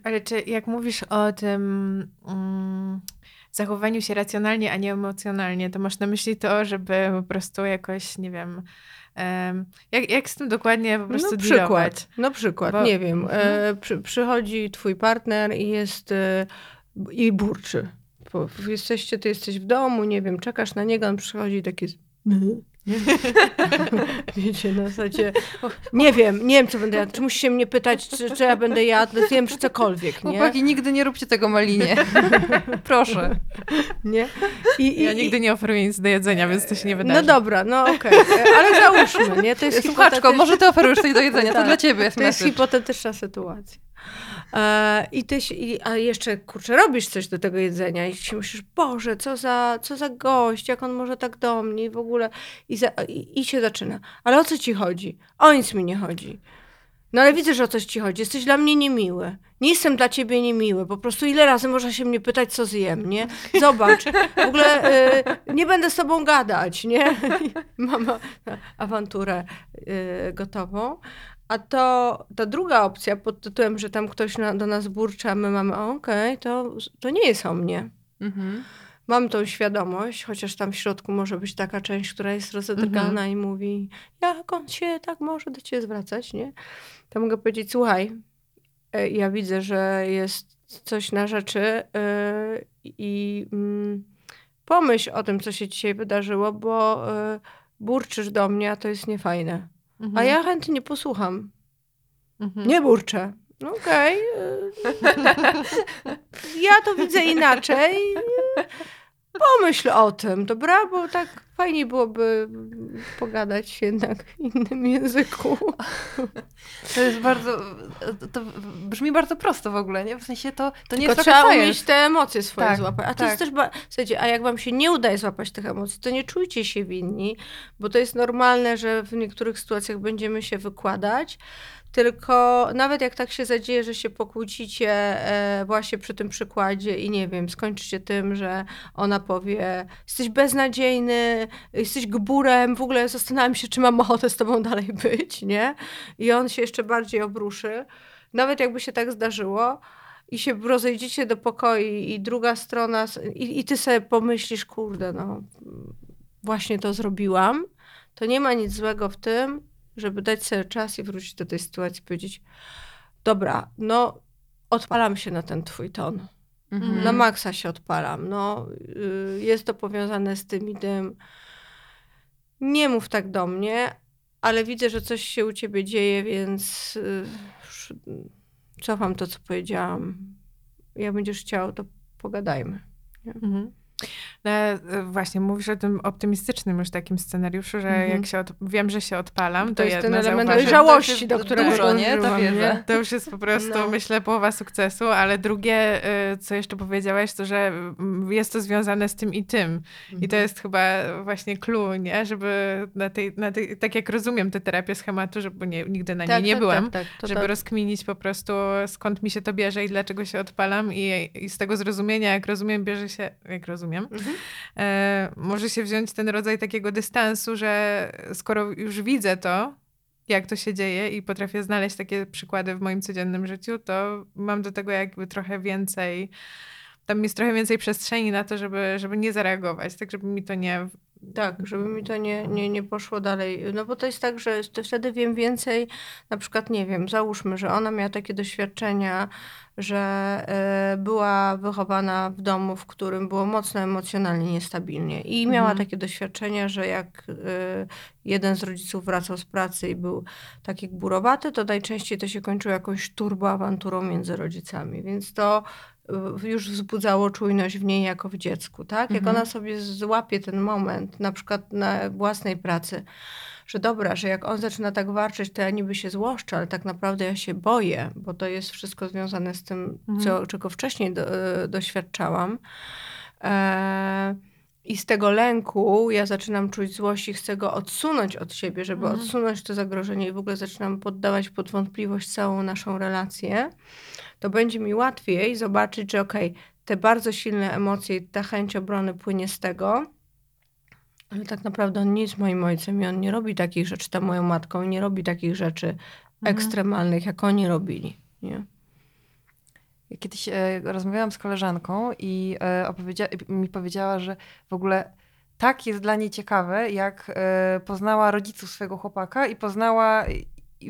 S1: Ale czy jak mówisz o tym um, zachowaniu się racjonalnie, a nie emocjonalnie, to masz na myśli to, żeby po prostu jakoś, nie wiem, um, jak, jak z tym dokładnie po prostu
S3: no, przykład, No przykład, Bo... nie wiem, mhm. e, przy, przychodzi twój partner i jest e, i burczy. Bo jesteście, ty jesteś w domu, nie wiem, czekasz na niego, on przychodzi taki Wiecie, na zasadzie, nie wiem, nie wiem, co będę jadł. Czy musisz się mnie pytać, czy, czy ja będę jadł, wiem, czy cokolwiek, nie?
S2: Chłopaki, nigdy nie róbcie tego malinie. Proszę.
S1: Nie? I, i, ja nigdy nie oferuję nic do jedzenia, więc to się nie wydarzy.
S3: No dobra, no okej, okay. ale załóżmy, nie?
S2: To jest Słuchaczko, może ty oferujesz coś do jedzenia, to tak. dla ciebie jest
S3: To jest hipotetyczna sytuacja. E, I ty, i, a jeszcze, kurczę, robisz coś do tego jedzenia i się myślisz, Boże, co za, co za gość, jak on może tak do mnie i w ogóle. I, za, i, I się zaczyna. Ale o co ci chodzi? O nic mi nie chodzi. No ale widzę, że o coś ci chodzi. Jesteś dla mnie niemiły. Nie jestem dla ciebie niemiły. Po prostu ile razy można się mnie pytać, co zjem, nie? Zobacz, w ogóle y, nie będę z tobą gadać, nie? Mam awanturę y, gotową. A to ta druga opcja pod tytułem, że tam ktoś na, do nas burcza, my mamy, okej, okay, to, to nie jest o mnie. Mhm. Mam tą świadomość, chociaż tam w środku może być taka część, która jest rozedrgana mhm. i mówi, jak on się tak może do ciebie zwracać, nie? To mogę powiedzieć, słuchaj, e, ja widzę, że jest coś na rzeczy e, i mm, pomyśl o tym, co się dzisiaj wydarzyło, bo e, burczysz do mnie, a to jest niefajne. Mhm. A ja chętnie posłucham. Mhm. Nie burczę. No okej. Okay. ja to widzę inaczej. Pomyśl o tym, dobra? Bo tak fajnie byłoby pogadać jednak w innym języku.
S2: To jest bardzo, to brzmi bardzo prosto w ogóle, nie? W sensie to, to nie
S3: Tylko
S2: jest
S3: trzeba umieć te emocje swoje tak, złapać. A to tak. jest też, ba- słuchajcie, a jak wam się nie udaje złapać tych emocji, to nie czujcie się winni, bo to jest normalne, że w niektórych sytuacjach będziemy się wykładać, tylko nawet jak tak się zadzieje, że się pokłócicie e, właśnie przy tym przykładzie i nie wiem, skończycie tym, że ona powie, jesteś beznadziejny, jesteś gburem, w ogóle zastanawiam się, czy mam ochotę z tobą dalej być, nie? I on się jeszcze bardziej obruszy. Nawet jakby się tak zdarzyło, i się rozejdziecie do pokoi i druga strona, i, i ty sobie pomyślisz, kurde, no właśnie to zrobiłam, to nie ma nic złego w tym, żeby dać sobie czas i wrócić do tej sytuacji i powiedzieć, dobra, no odpalam się na ten twój ton. Mhm. Na maksa się odpalam. No, y, jest to powiązane z tym i tym. Nie mów tak do mnie, ale widzę, że coś się u ciebie dzieje, więc y, cofam to, co powiedziałam. Jak będziesz chciał, to pogadajmy. Mhm.
S1: No, e, właśnie, mówisz o tym optymistycznym już takim scenariuszu, że mm -hmm. jak się od... wiem, że się odpalam, to,
S3: to
S1: jest
S3: ten element dojrzałości, do którego dużo, nie?
S2: To,
S1: nie? to już jest po prostu, no. myślę, połowa sukcesu, ale drugie, e, co jeszcze powiedziałaś, to, że mm, jest to związane z tym i tym. Mm -hmm. I to mhm. jest chyba właśnie clue, nie? Żeby na tej, na tej, tak jak rozumiem tę terapię schematu, żeby nie, nigdy na niej tak, nie tak, byłam, tak, tak żeby tak. rozkminić po prostu skąd mi się to bierze i dlaczego się odpalam i, i z tego zrozumienia, jak rozumiem, bierze się, jak rozumiem, mhm. E, może się wziąć ten rodzaj takiego dystansu, że skoro już widzę to, jak to się dzieje i potrafię znaleźć takie przykłady w moim codziennym życiu, to mam do tego jakby trochę więcej, tam jest trochę więcej przestrzeni na to, żeby, żeby nie zareagować, tak żeby mi to nie
S3: tak, żeby mi to nie, nie, nie poszło dalej. No bo to jest tak, że wtedy wiem więcej, na przykład, nie wiem, załóżmy, że ona miała takie doświadczenia, że y, była wychowana w domu, w którym było mocno emocjonalnie niestabilnie i miała mhm. takie doświadczenia, że jak y, jeden z rodziców wracał z pracy i był taki gburowaty, to najczęściej to się kończyło jakąś turboawanturą między rodzicami, więc to już wzbudzało czujność w niej jako w dziecku, tak? Jak mhm. ona sobie złapie ten moment, na przykład na własnej pracy, że dobra, że jak on zaczyna tak warczyć, to ja niby się złoszczę, ale tak naprawdę ja się boję, bo to jest wszystko związane z tym, mhm. co, czego wcześniej do, e, doświadczałam. E, I z tego lęku ja zaczynam czuć złość i chcę go odsunąć od siebie, żeby mhm. odsunąć to zagrożenie i w ogóle zaczynam poddawać pod wątpliwość całą naszą relację to będzie mi łatwiej zobaczyć, że okej, okay, te bardzo silne emocje i ta chęć obrony płynie z tego, ale tak naprawdę on nie jest moim ojcem i on nie robi takich rzeczy, ta moją matką, nie robi takich rzeczy mhm. ekstremalnych, jak oni robili. Nie?
S2: Kiedyś e, rozmawiałam z koleżanką i e, opowiedzia- mi powiedziała, że w ogóle tak jest dla niej ciekawe, jak e, poznała rodziców swojego chłopaka i poznała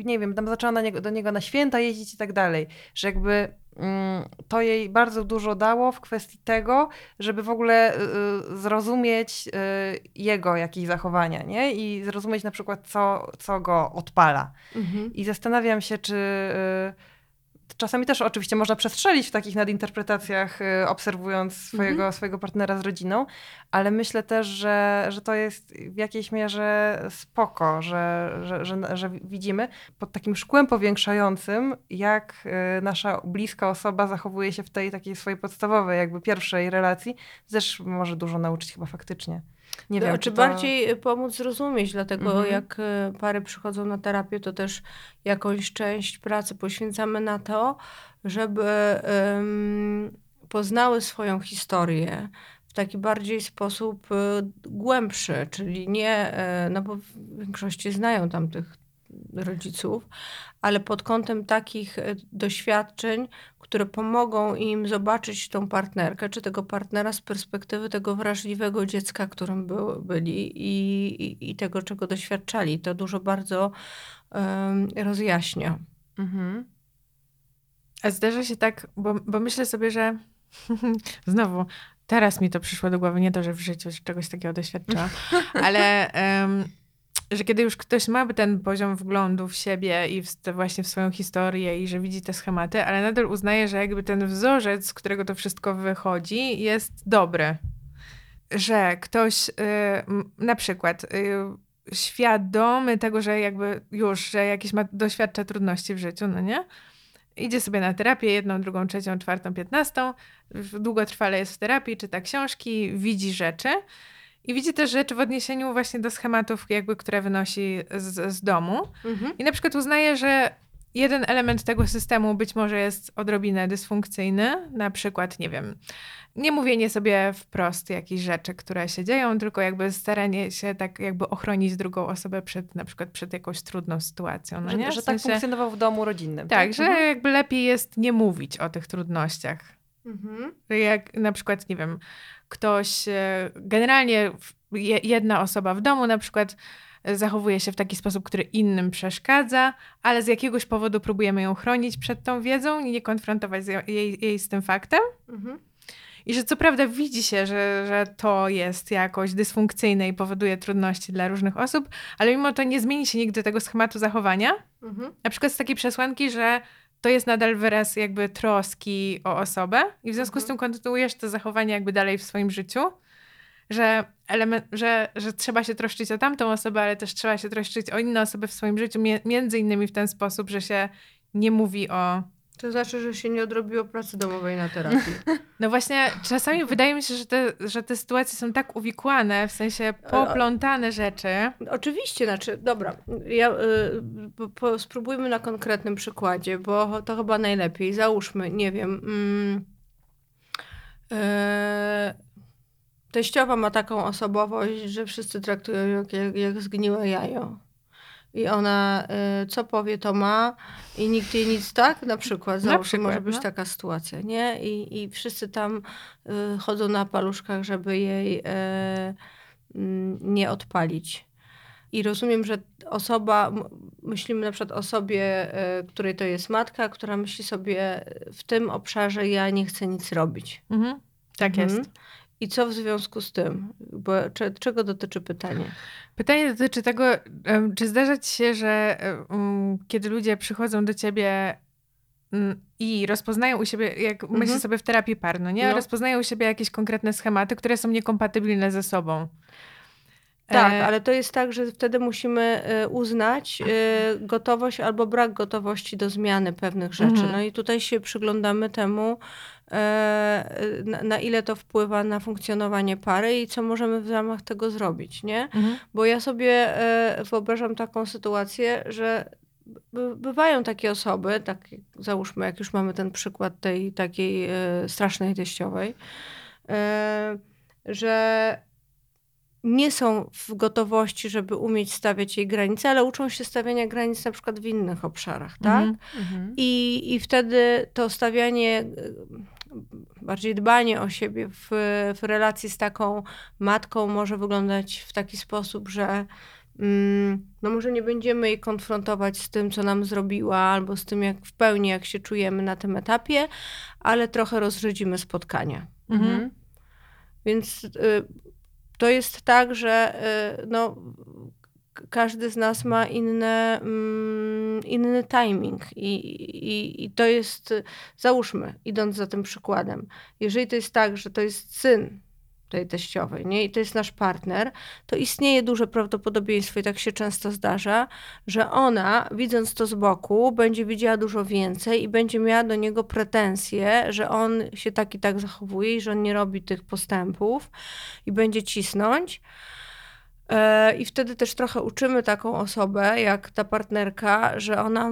S2: nie wiem, tam zaczęła na niego, do niego na święta jeździć i tak dalej, że jakby mm, to jej bardzo dużo dało w kwestii tego, żeby w ogóle zrozumieć jego jakieś zachowania, nie? I zrozumieć na przykład, co, co go odpala. Mhm. I zastanawiam się, czy... Czasami też oczywiście można przestrzelić w takich nadinterpretacjach, y, obserwując swojego, mhm. swojego partnera z rodziną, ale myślę też, że, że to jest w jakiejś mierze spoko, że, że, że, że widzimy pod takim szkłem powiększającym, jak y, nasza bliska osoba zachowuje się w tej takiej swojej podstawowej, jakby pierwszej relacji, też może dużo nauczyć chyba faktycznie.
S3: Nie wiem, czy, to... bardziej pomóc zrozumieć, dlatego mhm. jak e, pary przychodzą na terapię, to też jakąś część pracy poświęcamy na to, żeby um, poznały swoją historię w taki bardziej sposób e, głębszy, czyli nie, no bo w większości znają tam tych rodziców, ale pod kątem takich doświadczeń, które pomogą im zobaczyć tą partnerkę, czy tego partnera z perspektywy tego wrażliwego dziecka, którym był, byli i, i, i tego, czego doświadczali. To dużo bardzo um, rozjaśnia. Mhm.
S1: A zdarza się tak, bo, bo myślę sobie, że znowu teraz mi to przyszło do głowy, nie to, że w życiu czegoś takiego doświadczyłam, ale um, że kiedy już ktoś ma ten poziom wglądu w siebie i w, właśnie w swoją historię i że widzi te schematy, ale nadal uznaje, że jakby ten wzorzec, z którego to wszystko wychodzi, jest dobry. Że ktoś y, na przykład y, świadomy tego, że jakby już, że jakieś ma, doświadcza trudności w życiu, no nie? Idzie sobie na terapię jedną, drugą, trzecią, czwartą, piętnastą, długotrwale jest w terapii, czyta książki, widzi rzeczy i widzi też rzeczy w odniesieniu właśnie do schematów, jakby, które wynosi z, z domu. Mhm. I na przykład uznaje, że jeden element tego systemu być może jest odrobinę dysfunkcyjny, na przykład, nie wiem, nie mówienie sobie wprost jakichś rzeczy, które się dzieją, tylko jakby staranie się tak jakby ochronić drugą osobę przed na przykład przed jakąś trudną sytuacją. No
S2: że,
S1: nie?
S2: że
S1: W
S2: tak
S1: sensie-
S2: funkcjonował w domu rodzinnym.
S1: Tak, że
S2: Mhm.
S1: jakby lepiej jest nie mówić o tych trudnościach.
S3: Mhm.
S1: Jak na przykład, nie wiem, ktoś, e, generalnie jedna osoba w domu na przykład e, zachowuje się w taki sposób, który innym przeszkadza, ale z jakiegoś powodu próbujemy ją chronić przed tą wiedzą i nie konfrontować jej, jej z tym faktem.
S3: Mhm.
S1: I że co prawda widzi się, że, że to jest jakoś dysfunkcyjne i powoduje trudności dla różnych osób, ale mimo to nie zmieni się nigdy tego schematu zachowania.
S3: Mhm.
S1: Na przykład z takiej przesłanki, że to jest nadal wyraz jakby troski o osobę i w związku z
S3: Mhm.
S1: tym kontynuujesz to zachowanie jakby dalej w swoim życiu, że, element, że, że trzeba się troszczyć o tamtą osobę, ale też trzeba się troszczyć o inne osoby w swoim życiu, między innymi w ten sposób, że się nie mówi o...
S3: To znaczy, że się nie odrobiło pracy domowej na terapii.
S1: No właśnie, czasami wydaje mi się, że te, że te sytuacje są tak uwikłane, w sensie poplątane rzeczy.
S3: Oczywiście, znaczy, dobra, ja, y, po, spróbujmy na konkretnym przykładzie, bo to chyba najlepiej. Załóżmy, nie wiem, mm, e, teściowa ma taką osobowość, że wszyscy traktują ją jak, jak, jak zgniłe jajo. I ona y, co powie, to ma i nikt jej nic tak, na przykład, załóżmy,
S1: przykład,
S3: może być
S1: no.
S3: taka sytuacja, nie? I, i wszyscy tam y, chodzą na paluszkach, żeby jej y, mm, nie odpalić. I rozumiem, że osoba, myślimy na przykład o osobie, y, której to jest matka, która myśli sobie w tym obszarze ja nie chcę nic robić.
S1: Mhm. Tak
S3: Mhm.
S1: jest.
S3: I co w związku z tym? Bo, cze, czego dotyczy pytanie?
S1: Pytanie dotyczy tego, czy zdarza ci się, że em, kiedy ludzie przychodzą do ciebie mm, i rozpoznają u siebie, jak
S3: Mhm.
S1: myślę sobie w terapii par, no nie?
S3: No.
S1: Rozpoznają u siebie jakieś konkretne schematy, które są niekompatybilne ze sobą.
S3: Tak,
S1: E,
S3: ale to jest tak, że wtedy musimy y, uznać y, gotowość albo brak gotowości do zmiany pewnych rzeczy.
S1: Mhm.
S3: No i tutaj się przyglądamy temu, e, na, na ile to wpływa na funkcjonowanie pary i co możemy w ramach tego zrobić, nie?
S1: Mhm.
S3: Bo ja sobie e, wyobrażam taką sytuację, że by, bywają takie osoby, tak załóżmy, jak już mamy ten przykład tej takiej e, strasznej teściowej, e, że nie są w gotowości, żeby umieć stawiać jej granice, ale uczą się stawiania granic na przykład w innych obszarach, tak?
S1: Mhm.
S2: Mhm.
S3: I, I wtedy to stawianie, bardziej dbanie o siebie w, w relacji z taką matką może wyglądać w taki sposób, że mm, no może nie będziemy jej konfrontować z tym, co nam zrobiła, albo z tym, jak w pełni, jak się czujemy na tym etapie, ale trochę rozrzedzimy spotkania.
S1: Mhm.
S3: Więc y, to jest tak, że y, no, każdy z nas ma inne, mm, inny timing I, i, i to jest, załóżmy, idąc za tym przykładem, jeżeli to jest tak, że to jest syn tej teściowej, nie? I to jest nasz partner, to istnieje duże prawdopodobieństwo, i tak się często zdarza, że ona, widząc to z boku, będzie widziała dużo więcej i będzie miała do niego pretensje, że on się tak i tak zachowuje i że on nie robi tych postępów i będzie cisnąć. E, I wtedy też trochę uczymy taką osobę, jak ta partnerka, że ona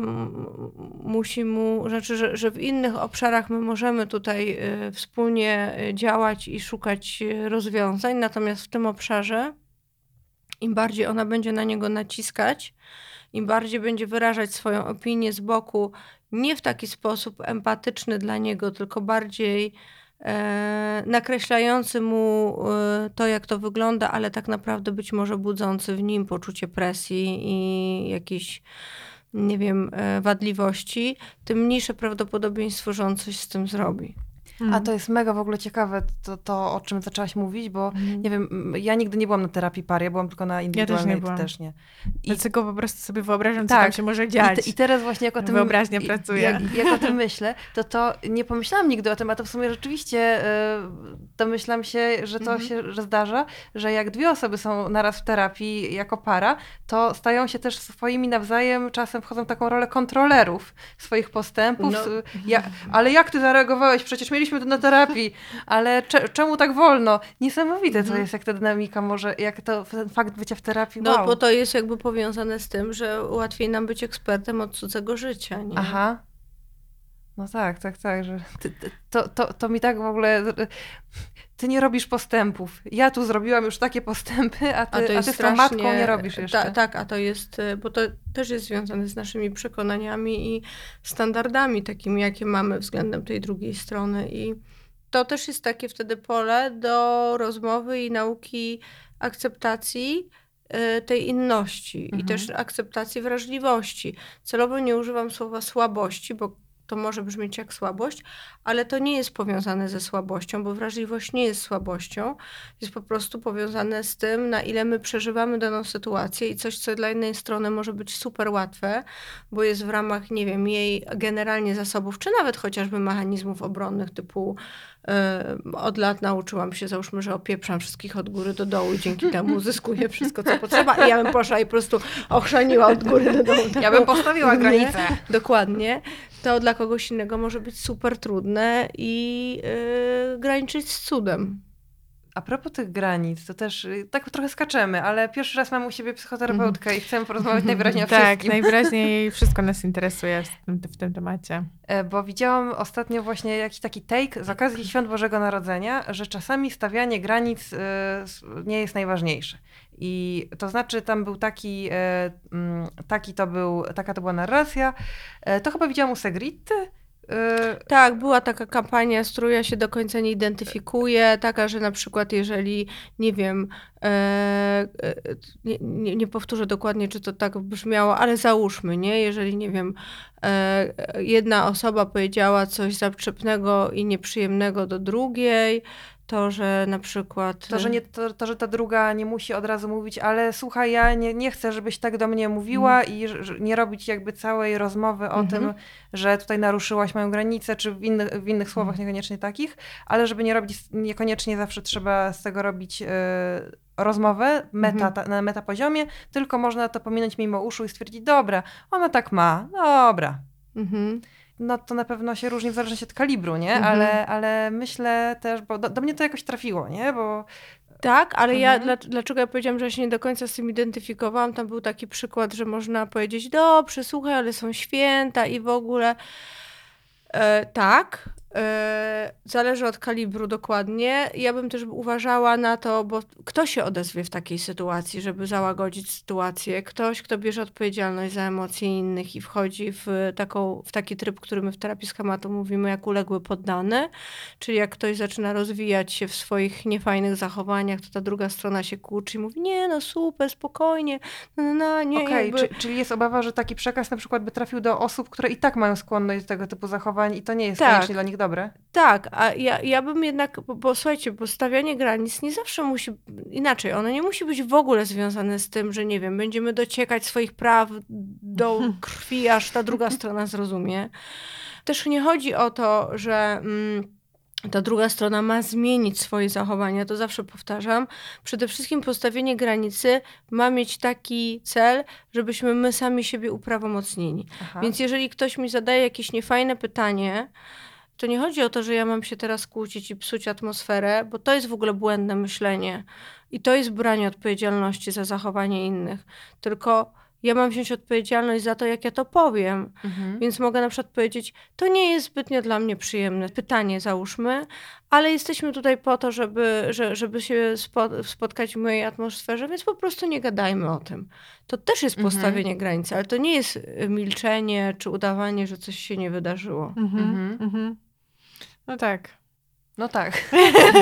S3: musi mu, znaczy, że, że w innych obszarach my możemy tutaj e, wspólnie działać i szukać rozwiązań, natomiast w tym obszarze im bardziej ona będzie na niego naciskać, im bardziej będzie wyrażać swoją opinię z boku, nie w taki sposób empatyczny dla niego, tylko bardziej nakreślający mu e, to, jak to wygląda, ale tak naprawdę być może budzący w nim poczucie presji i jakiejś, nie wiem, e, wadliwości, tym mniejsze prawdopodobieństwo, że on coś z tym zrobi.
S2: A to jest mega w ogóle ciekawe, to, to o czym zaczęłaś mówić, bo
S3: Mhm.
S2: nie wiem, ja nigdy nie byłam na terapii pary, ja byłam tylko na indywidualnej,
S1: byłam.
S2: też nie. I,
S1: Dlatego po prostu sobie wyobrażam, co
S2: Tak.
S1: tam się może
S2: i,
S1: dziać.
S2: te, I teraz właśnie jak o tym...
S1: Wyobraźnia
S2: i-
S1: pracuje.
S2: Jak, jak o tym myślę, to to nie pomyślałam nigdy o tym, a to w sumie rzeczywiście y, domyślam się, że to
S3: Mhm.
S2: się że zdarza, że jak dwie osoby są naraz w terapii jako para, to stają się też swoimi nawzajem, czasem wchodzą w taką rolę kontrolerów swoich postępów.
S3: No.
S2: Ja, ale jak ty zareagowałeś? Przecież mieliśmy byliśmy tu na terapii, ale cze, czemu tak wolno? Niesamowite to
S3: Mhm.
S2: jest, jak ta dynamika może, jak to ten fakt bycia w terapii,
S3: No
S2: wow.
S3: bo to jest jakby powiązane z tym, że łatwiej nam być ekspertem od cudzego życia, nie?
S2: Aha. No tak, tak, tak, że to, to, to mi tak w ogóle... Ty nie robisz postępów. Ja tu zrobiłam już takie postępy, a ty, a ty z tą matką nie robisz jeszcze.
S3: Ta, tak, a to jest, y, bo to też jest związane z naszymi przekonaniami i standardami takimi, jakie mamy względem tej drugiej strony i to też jest takie wtedy pole do rozmowy i nauki akceptacji y, tej inności i
S2: Mhm.
S3: też akceptacji wrażliwości. Celowo nie używam słowa słabości, bo to może brzmieć jak słabość, ale to nie jest powiązane ze słabością, bo wrażliwość nie jest słabością. Jest po prostu powiązane z tym, na ile my przeżywamy daną sytuację i coś, co dla jednej strony może być super łatwe, bo jest w ramach, nie wiem, jej generalnie zasobów, czy nawet chociażby mechanizmów obronnych typu yy, od lat nauczyłam się, załóżmy, że opieprzam wszystkich od góry do dołu i dzięki temu uzyskuję wszystko, co potrzeba i ja bym poszła i po prostu ochrzaniła od góry do dołu.
S2: Ja bym postawiła granicę.
S3: Dokładnie. To dla kogoś innego może być super trudne i yy, graniczyć z cudem.
S2: A propos tych granic, to też y, tak trochę skaczemy, ale pierwszy raz mam u siebie psychoterapeutkę i chcemy porozmawiać najwyraźniej o
S1: Tak,
S2: wszystkim.
S1: najwyraźniej wszystko nas interesuje w tym, w tym temacie.
S2: E, Bo widziałam ostatnio właśnie jakiś taki take z okazji Świąt Bożego Narodzenia, że czasami stawianie granic s- nie jest najważniejsze. I to znaczy tam był taki, e, mm, taki to był, taka to była narracja. E, To chyba widziałam u Segritty. E,
S3: Tak, była taka kampania, z którą ja się do końca nie identyfikuję, taka, że na przykład jeżeli, nie wiem, nie, nie, nie powtórzę dokładnie, czy to tak brzmiało, ale załóżmy, nie, jeżeli, nie wiem, jedna osoba powiedziała coś zaczepnego i nieprzyjemnego do drugiej, to, że na przykład...
S2: To, że nie, to, to, że ta druga nie musi od razu mówić, ale słuchaj, ja nie, nie chcę, żebyś tak do mnie mówiła i że, nie robić jakby całej rozmowy o
S3: Mhm.
S2: tym, że tutaj naruszyłaś moją granicę, czy w innych, w innych słowach niekoniecznie takich, ale żeby nie robić, niekoniecznie zawsze trzeba z tego robić e, rozmowę meta,
S3: Mhm.
S2: ta, na meta poziomie, tylko można to pominąć mimo uszu i stwierdzić, dobra, ona tak ma, dobra.
S3: Mhm.
S2: No to na pewno się różni w zależności od kalibru, nie?
S3: Mhm.
S2: Ale, ale myślę też, bo do, do mnie to jakoś trafiło, nie? Bo
S3: Tak, ale ja,
S2: Mhm.
S3: dla, dlaczego ja powiedziałam, że ja się nie do końca z tym identyfikowałam? Tam był taki przykład, że można powiedzieć, dobrze, słuchaj, ale są święta i w ogóle. E, tak, zależy od kalibru dokładnie. Ja bym też uważała na to, bo kto się odezwie w takiej sytuacji, żeby załagodzić sytuację? Ktoś, kto bierze odpowiedzialność za emocje innych i wchodzi w, taką, w taki tryb, który my w terapii schematu mówimy jak uległy poddany, czyli jak ktoś zaczyna rozwijać się w swoich niefajnych zachowaniach, to ta druga strona się kłóci i mówi, nie no super, spokojnie, no, no, no nie,
S2: Okej,
S3: jakby...
S2: czy, czyli jest obawa, że taki przekaz na przykład by trafił do osób, które i tak mają skłonność do tego typu zachowań i to nie jest
S3: Tak.
S2: koniecznie dla nich dobre?
S3: Tak, a ja, ja bym jednak, bo, bo słuchajcie, bo stawianie granic nie zawsze musi, inaczej, ono nie musi być w ogóle związane z tym, że nie wiem, będziemy dociekać swoich praw do krwi, aż ta druga strona zrozumie. Też nie chodzi o to, że mm, ta druga strona ma zmienić swoje zachowania, to zawsze powtarzam. Przede wszystkim postawienie granicy ma mieć taki cel, żebyśmy my sami siebie uprawomocnili.
S2: Aha.
S3: Więc jeżeli ktoś mi zadaje jakieś niefajne pytanie, to nie chodzi o to, że ja mam się teraz kłócić i psuć atmosferę, bo to jest w ogóle błędne myślenie. I to jest branie odpowiedzialności za zachowanie innych. Tylko ja mam wziąć odpowiedzialność za to, jak ja to powiem.
S2: Mhm.
S3: Więc mogę na przykład powiedzieć, to nie jest zbytnio dla mnie przyjemne pytanie, załóżmy, ale jesteśmy tutaj po to, żeby, że, żeby się spo, spotkać w mojej atmosferze, więc po prostu nie gadajmy o tym. To też jest
S2: Mhm.
S3: postawienie granicy, ale to nie jest y, milczenie czy udawanie, że coś się nie wydarzyło.
S1: Mhm,
S2: Mhm.
S1: mhm. No tak.
S2: No tak.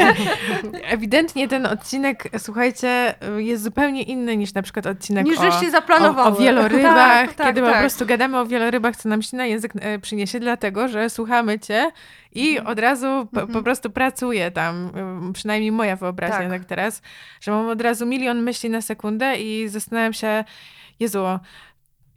S1: Ewidentnie ten odcinek, słuchajcie, jest zupełnie inny niż na przykład odcinek
S3: Niż
S1: o, o,
S3: zaplanowały.
S1: o wielorybach,
S2: Tak, tak,
S1: kiedy po
S2: tak.
S1: prostu gadamy o wielorybach, co nam się na język e, przyniesie, dlatego, że słuchamy cię i
S2: Mhm.
S1: od razu po, po
S3: Mhm.
S1: prostu pracuje tam, przynajmniej moja wyobraźnia
S2: Tak.
S1: tak. teraz, że mam od razu milion myśli na sekundę i zastanawiam się, Jezu,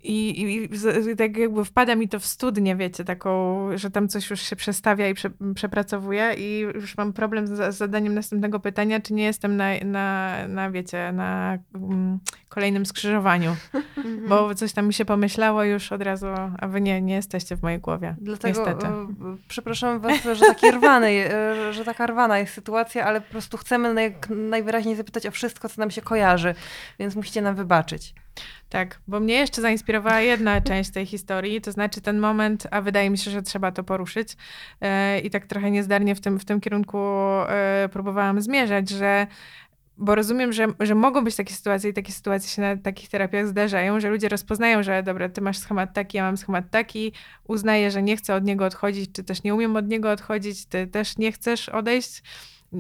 S1: i, i, i tak jakby wpada mi to w studnię, wiecie, taką, że tam coś już się przestawia i prze, przepracowuje i już mam problem z, z zadaniem następnego pytania, czy nie jestem na, na, na wiecie, na um, kolejnym skrzyżowaniu.
S2: Mhm.
S1: Bo coś tam mi się pomyślało już od razu, a wy nie, nie jesteście w mojej głowie.
S2: Dlatego
S1: niestety.
S2: e, przepraszam was, że, taki rwany, e, że taka rwana jest sytuacja, ale po prostu chcemy naj, najwyraźniej zapytać o wszystko, co nam się kojarzy, więc musicie nam wybaczyć.
S1: Tak, bo mnie jeszcze zainspirowała jedna część tej historii, to znaczy ten moment, a wydaje mi się, że trzeba to poruszyć. E, I tak trochę niezdarnie w tym, w tym kierunku e, próbowałam zmierzać, że bo rozumiem, że, że mogą być takie sytuacje i takie sytuacje się na takich terapiach zdarzają, że ludzie rozpoznają, że dobra, ty masz schemat taki, ja mam schemat taki, uznaję, że nie chcę od niego odchodzić, czy też nie umiem od niego odchodzić, ty też nie chcesz odejść.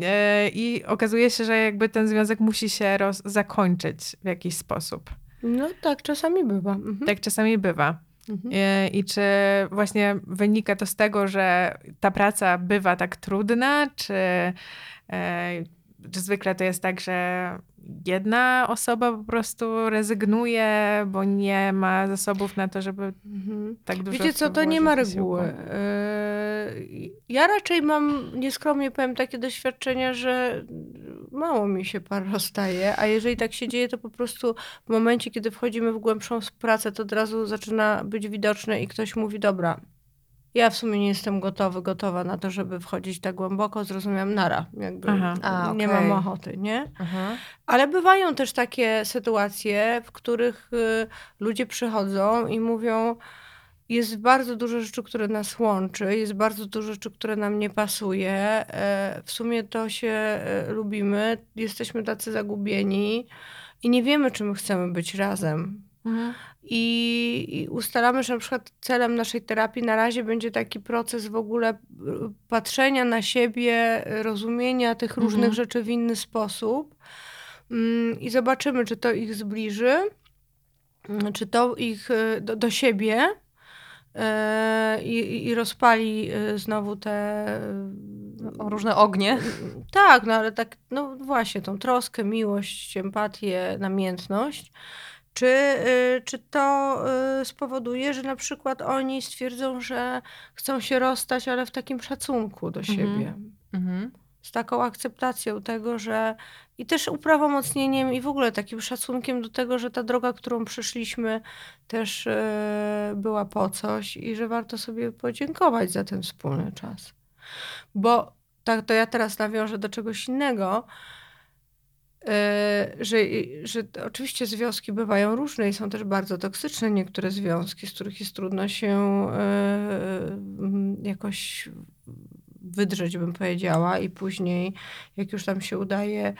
S1: E, I okazuje się, że jakby ten związek musi się roz- zakończyć w jakiś sposób.
S3: No tak, czasami bywa. Mhm.
S1: Tak czasami bywa.
S3: Mhm.
S1: I, I czy właśnie wynika to z tego, że ta praca bywa tak trudna, czy, e, czy zwykle to jest tak, że jedna osoba po prostu rezygnuje, bo nie ma zasobów na to, żeby
S3: Mhm.
S1: tak dużo
S3: Wiecie co, to nie ma reguły. Yy, Ja raczej mam, nieskromnie powiem, takie doświadczenia, że mało mi się par rozstaje, a jeżeli tak się dzieje, to po prostu w momencie, kiedy wchodzimy w głębszą pracę, to od razu zaczyna być widoczne i ktoś mówi, dobra, ja w sumie nie jestem gotowy, gotowa na to, żeby wchodzić tak głęboko, zrozumiałam, nara, jakby
S1: Aha.
S2: A,
S3: nie
S2: okej.
S3: mam ochoty, nie?
S2: Mhm.
S3: Ale bywają też takie sytuacje, w których y, ludzie przychodzą i mówią: Jest bardzo dużo rzeczy, które nas łączy, jest bardzo dużo rzeczy, które nam nie pasuje. e, W sumie to się e, lubimy, jesteśmy tacy zagubieni i nie wiemy, czy my chcemy być razem.
S1: Mhm.
S3: I, I ustalamy, że na przykład celem naszej terapii na razie będzie taki proces w ogóle y, patrzenia na siebie, rozumienia tych
S1: Mhm.
S3: różnych rzeczy w inny sposób. Mm, I zobaczymy, czy to ich zbliży, mm, czy to ich y, do, do siebie y, i, i rozpali y, znowu te.
S2: O różne ognie.
S3: Tak, no ale tak, no właśnie, tą troskę, miłość, empatię, namiętność. Czy, y, czy to y, spowoduje, że na przykład oni stwierdzą, że chcą się rozstać, ale w takim szacunku do
S1: Mhm.
S3: siebie?
S2: Mhm.
S3: Z taką akceptacją tego, że i też uprawomocnieniem i w ogóle takim szacunkiem do tego, że ta droga, którą przeszliśmy, też y, była po coś i że warto sobie podziękować za ten wspólny czas. Bo tak, to ja teraz nawiążę do czegoś innego, że, że to oczywiście związki bywają różne i są też bardzo toksyczne. Niektóre związki, z których jest trudno się mm, jakoś wydrzeć, bym powiedziała, i później, jak już tam się udaje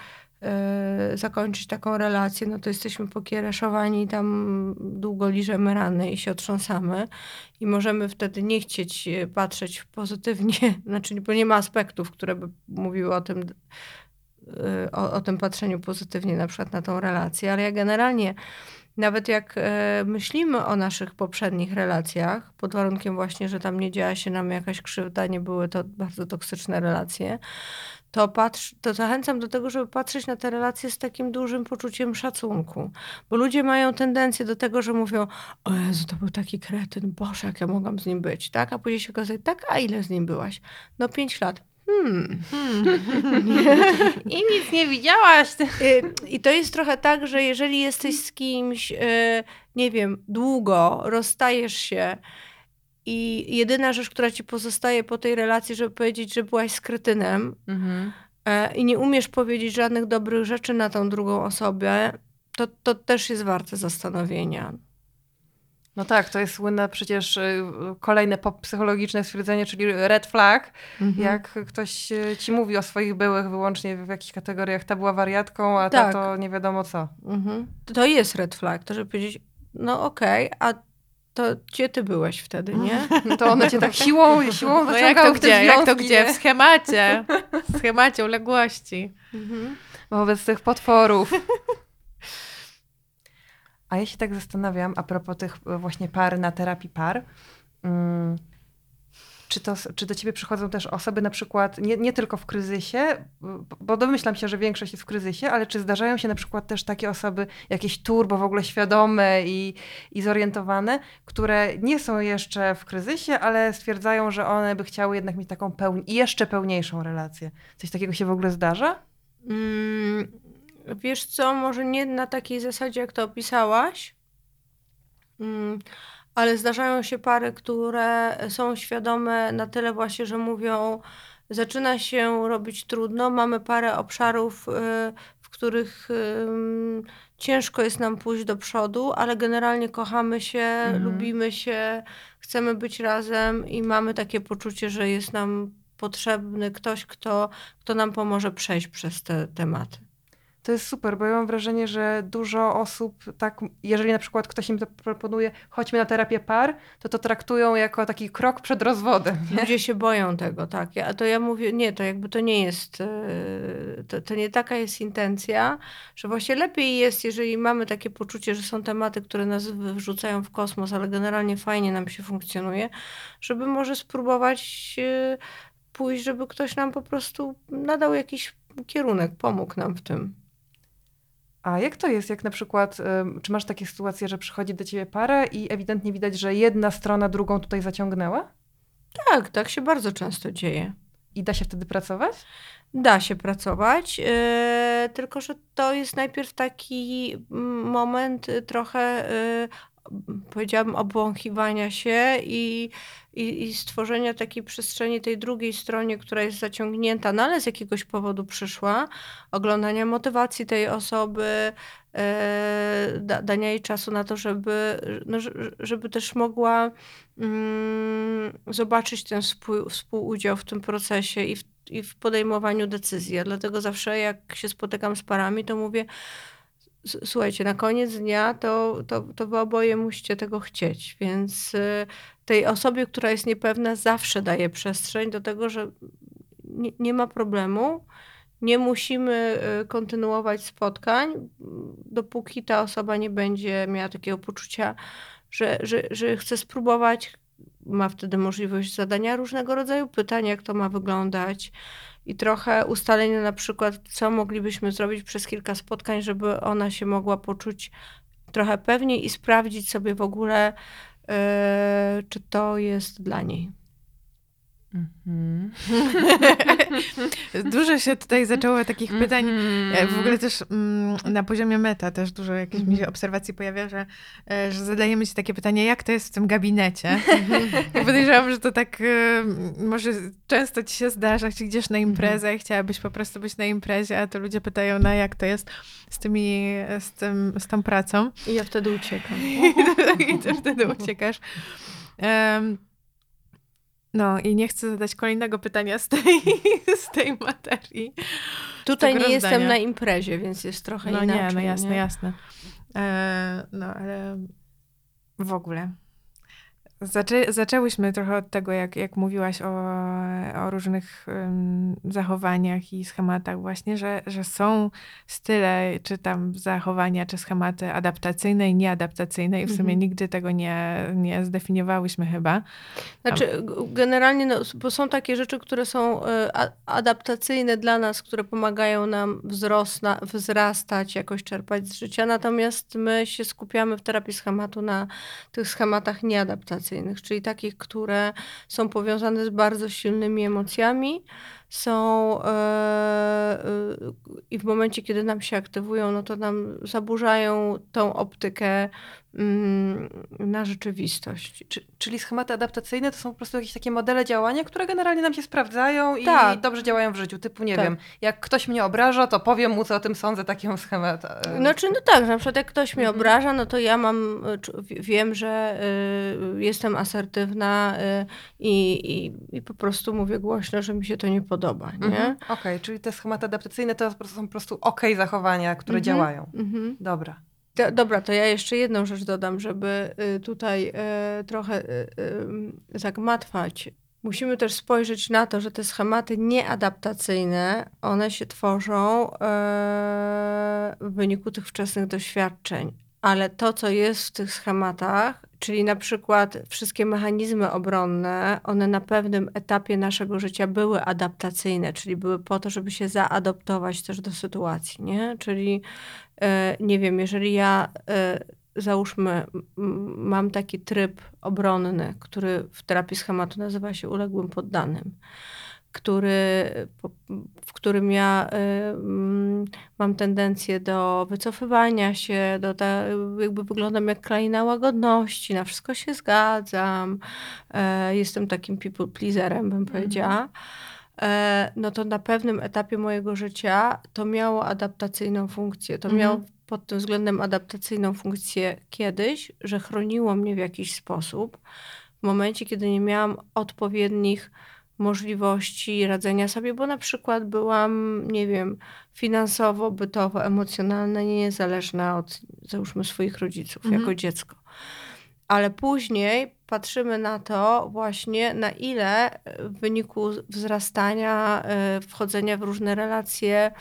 S3: y, zakończyć taką relację, no to jesteśmy pokiereszowani, tam długo liżemy rany i się otrząsamy. I możemy wtedy nie chcieć e, patrzeć pozytywnie, znaczy, bo nie ma aspektów, które by mówiły o tym, o, o tym patrzeniu pozytywnie na przykład na tą relację, ale ja generalnie nawet jak e, myślimy o naszych poprzednich relacjach, pod warunkiem właśnie, że tam nie działa się nam jakaś krzywda, nie były to bardzo toksyczne relacje, to, patrz, to zachęcam do tego, żeby patrzeć na te relacje z takim dużym poczuciem szacunku. Bo ludzie mają tendencję do tego, że mówią, o Jezu, to był taki kretyn, Boże, jak ja mogłam z nim być, tak? A później się okazuje, tak, a ile z nim byłaś? No pięć lat. Hmm.
S2: I nic nie widziałaś.
S3: Y, I to jest trochę tak, że jeżeli jesteś z kimś, y, nie wiem, długo, rozstajesz się i jedyna rzecz, która ci pozostaje po tej relacji, żeby powiedzieć, że byłaś z kretynem
S2: Mhm.
S3: e, i nie umiesz powiedzieć żadnych dobrych rzeczy na tą drugą osobę, to, to też jest warte zastanowienia.
S2: No tak, to jest słynne przecież y, kolejne psychologiczne stwierdzenie, czyli red flag.
S3: Mhm.
S2: Jak ktoś y, ci mówi o swoich byłych wyłącznie w jakichś kategoriach, ta była wariatką, a ta
S3: Tak.
S2: to nie wiadomo co.
S3: Mhm. To jest red flag, to żeby powiedzieć, no okej, a to gdzie ty byłeś wtedy, nie?
S2: No to one cię tak siłą, siłą
S1: No jak to gdzie? Jak to gdzie? W schemacie. W schemacie uległości.
S3: Mhm.
S2: Wobec tych potworów. A ja się tak zastanawiam, a propos tych e, właśnie par na terapii par. Mm, czy, to, czy do ciebie przychodzą też osoby na przykład, nie, nie tylko w kryzysie, bo domyślam się, że większość jest w kryzysie, ale czy zdarzają się na przykład też takie osoby, jakieś turbo w ogóle świadome i, i zorientowane, które nie są jeszcze w kryzysie, ale stwierdzają, że one by chciały jednak mieć taką pełni, jeszcze pełniejszą relację. Coś takiego się w ogóle zdarza?
S3: Mm, wiesz co, może nie na takiej zasadzie, jak to opisałaś, mm, ale zdarzają się pary, które są świadome na tyle właśnie, że mówią, zaczyna się robić trudno, mamy parę obszarów, y, w których ciężko jest nam pójść do przodu, ale generalnie kochamy się, mhm. lubimy się, chcemy być razem i mamy takie poczucie, że jest nam potrzebny ktoś, kto, kto nam pomoże przejść przez te tematy.
S2: To jest super, bo ja mam wrażenie, że dużo osób, tak, jeżeli na przykład ktoś im to proponuje, chodźmy na terapię par, to to traktują jako taki krok przed rozwodem.
S3: Nie? Ludzie się boją tego, tak. Ja, to ja mówię, nie, to jakby to nie jest, e, to, to nie taka jest intencja, że właśnie lepiej jest, jeżeli mamy takie poczucie, że są tematy, które nas wrzucają w kosmos, ale generalnie fajnie nam się funkcjonuje, żeby może spróbować e, pójść, żeby ktoś nam po prostu nadał jakiś kierunek, pomógł nam w tym.
S2: A jak to jest, jak na przykład, czy masz takie sytuacje, że przychodzi do ciebie para i ewidentnie widać, że jedna strona drugą tutaj zaciągnęła?
S3: Tak, tak się bardzo często dzieje.
S2: I da się wtedy pracować?
S3: Da się pracować, yy, tylko że to jest najpierw taki moment y, trochę yy, powiedziałabym, obłąchiwania się i, i, i, stworzenia takiej przestrzeni tej drugiej stronie, która jest zaciągnięta, no ale z jakiegoś powodu przyszła, oglądania motywacji tej osoby, e, da, dania jej czasu na to, żeby, no, żeby też mogła mm, zobaczyć ten współ, współudział w tym procesie i w, i w podejmowaniu decyzji. Ja dlatego zawsze jak się spotykam z parami, to mówię, słuchajcie, na koniec dnia to, to, to wy oboje musicie tego chcieć, więc y, tej osobie, która jest niepewna, zawsze daje przestrzeń do tego, że nie, nie ma problemu, nie musimy y, kontynuować spotkań, dopóki ta osoba nie będzie miała takiego poczucia, że, że, że chce spróbować, ma wtedy możliwość zadania różnego rodzaju pytań, jak to ma wyglądać, i trochę ustalenia na przykład, co moglibyśmy zrobić przez kilka spotkań, żeby ona się mogła poczuć trochę pewniej i sprawdzić sobie w ogóle, yy, czy to jest dla niej.
S1: Mm-hmm. dużo się tutaj zaczęło takich pytań, mm-hmm. w ogóle też mm, na poziomie meta też dużo jakichś mi się obserwacji pojawia, że, e, że zadajemy ci takie pytanie, jak to jest w tym gabinecie? I podejrzewam, że to tak e, może często ci się zdarza, gdzieś na imprezę i chciałabyś po prostu być na imprezie, a to ludzie pytają, na jak to jest z tymi, z, tym, z tą pracą.
S3: I ja wtedy uciekam.
S1: I ty wtedy uciekasz. Um, no i nie chcę zadać kolejnego pytania z tej, z tej materii.
S3: Tutaj nie rozdania. jestem na imprezie, więc jest trochę
S1: no
S3: inaczej.
S1: Nie, no jasne, nie? jasne. E, no ale w ogóle. Zaczę, zaczęłyśmy trochę od tego, jak, jak mówiłaś o, o różnych um, zachowaniach i schematach, właśnie, że, że są style, czy tam zachowania, czy schematy adaptacyjne i nieadaptacyjne, i w sumie mhm. nigdy tego nie, nie zdefiniowałyśmy chyba.
S3: Znaczy, generalnie, no, bo są takie rzeczy, które są e, adaptacyjne dla nas, które pomagają nam wzrosna, wzrastać, jakoś czerpać z życia, natomiast my się skupiamy w terapii schematu na tych schematach nieadaptacyjnych czyli takich, które są powiązane z bardzo silnymi emocjami, są e, i w momencie, kiedy nam się aktywują, no to nam zaburzają tą optykę na rzeczywistość.
S2: czyli schematy adaptacyjne to są po prostu jakieś takie modele działania, które generalnie nam się sprawdzają i tak. dobrze działają w życiu. Typu, nie tak. wiem, jak ktoś mnie obraża, to powiem mu, co o tym sądzę, taki mam schemat.
S3: E, znaczy, no tak, na przykład jak ktoś mnie mhm. obraża, no to ja mam, wiem, że y, jestem asertywna y, i, i po prostu mówię głośno, że mi się to nie podoba nie? Mhm.
S2: Okej, okay, czyli te schematy adaptacyjne to są po prostu ok zachowania, które mhm. działają. Mhm. Dobra.
S3: Do, dobra, to ja jeszcze jedną rzecz dodam, żeby y, tutaj y, trochę y, zagmatwać. Musimy też spojrzeć na to, że te schematy nieadaptacyjne, one się tworzą w wyniku tych wczesnych doświadczeń. Ale to, co jest w tych schematach, czyli na przykład wszystkie mechanizmy obronne, one na pewnym etapie naszego życia były adaptacyjne, czyli były po to, żeby się zaadoptować też do sytuacji, nie? Czyli e, nie wiem, jeżeli ja e, załóżmy, mam taki tryb obronny, który w terapii schematu nazywa się uległym poddanym który, w którym ja y, mm, mam tendencję do wycofywania się, do ta, jakby wyglądam jak kraina łagodności, na wszystko się zgadzam, e, jestem takim people pleaserem, bym mhm. powiedziała. E, no to na pewnym etapie mojego życia to miało adaptacyjną funkcję. To mhm. miało pod tym względem adaptacyjną funkcję kiedyś, że chroniło mnie w jakiś sposób. W momencie, kiedy nie miałam odpowiednich możliwości radzenia sobie, bo na przykład byłam, nie wiem, finansowo, bytowo, emocjonalna, niezależna od, załóżmy, swoich rodziców mhm. jako dziecko. Ale później patrzymy na to właśnie, na ile w wyniku wzrastania, e, wchodzenia w różne relacje,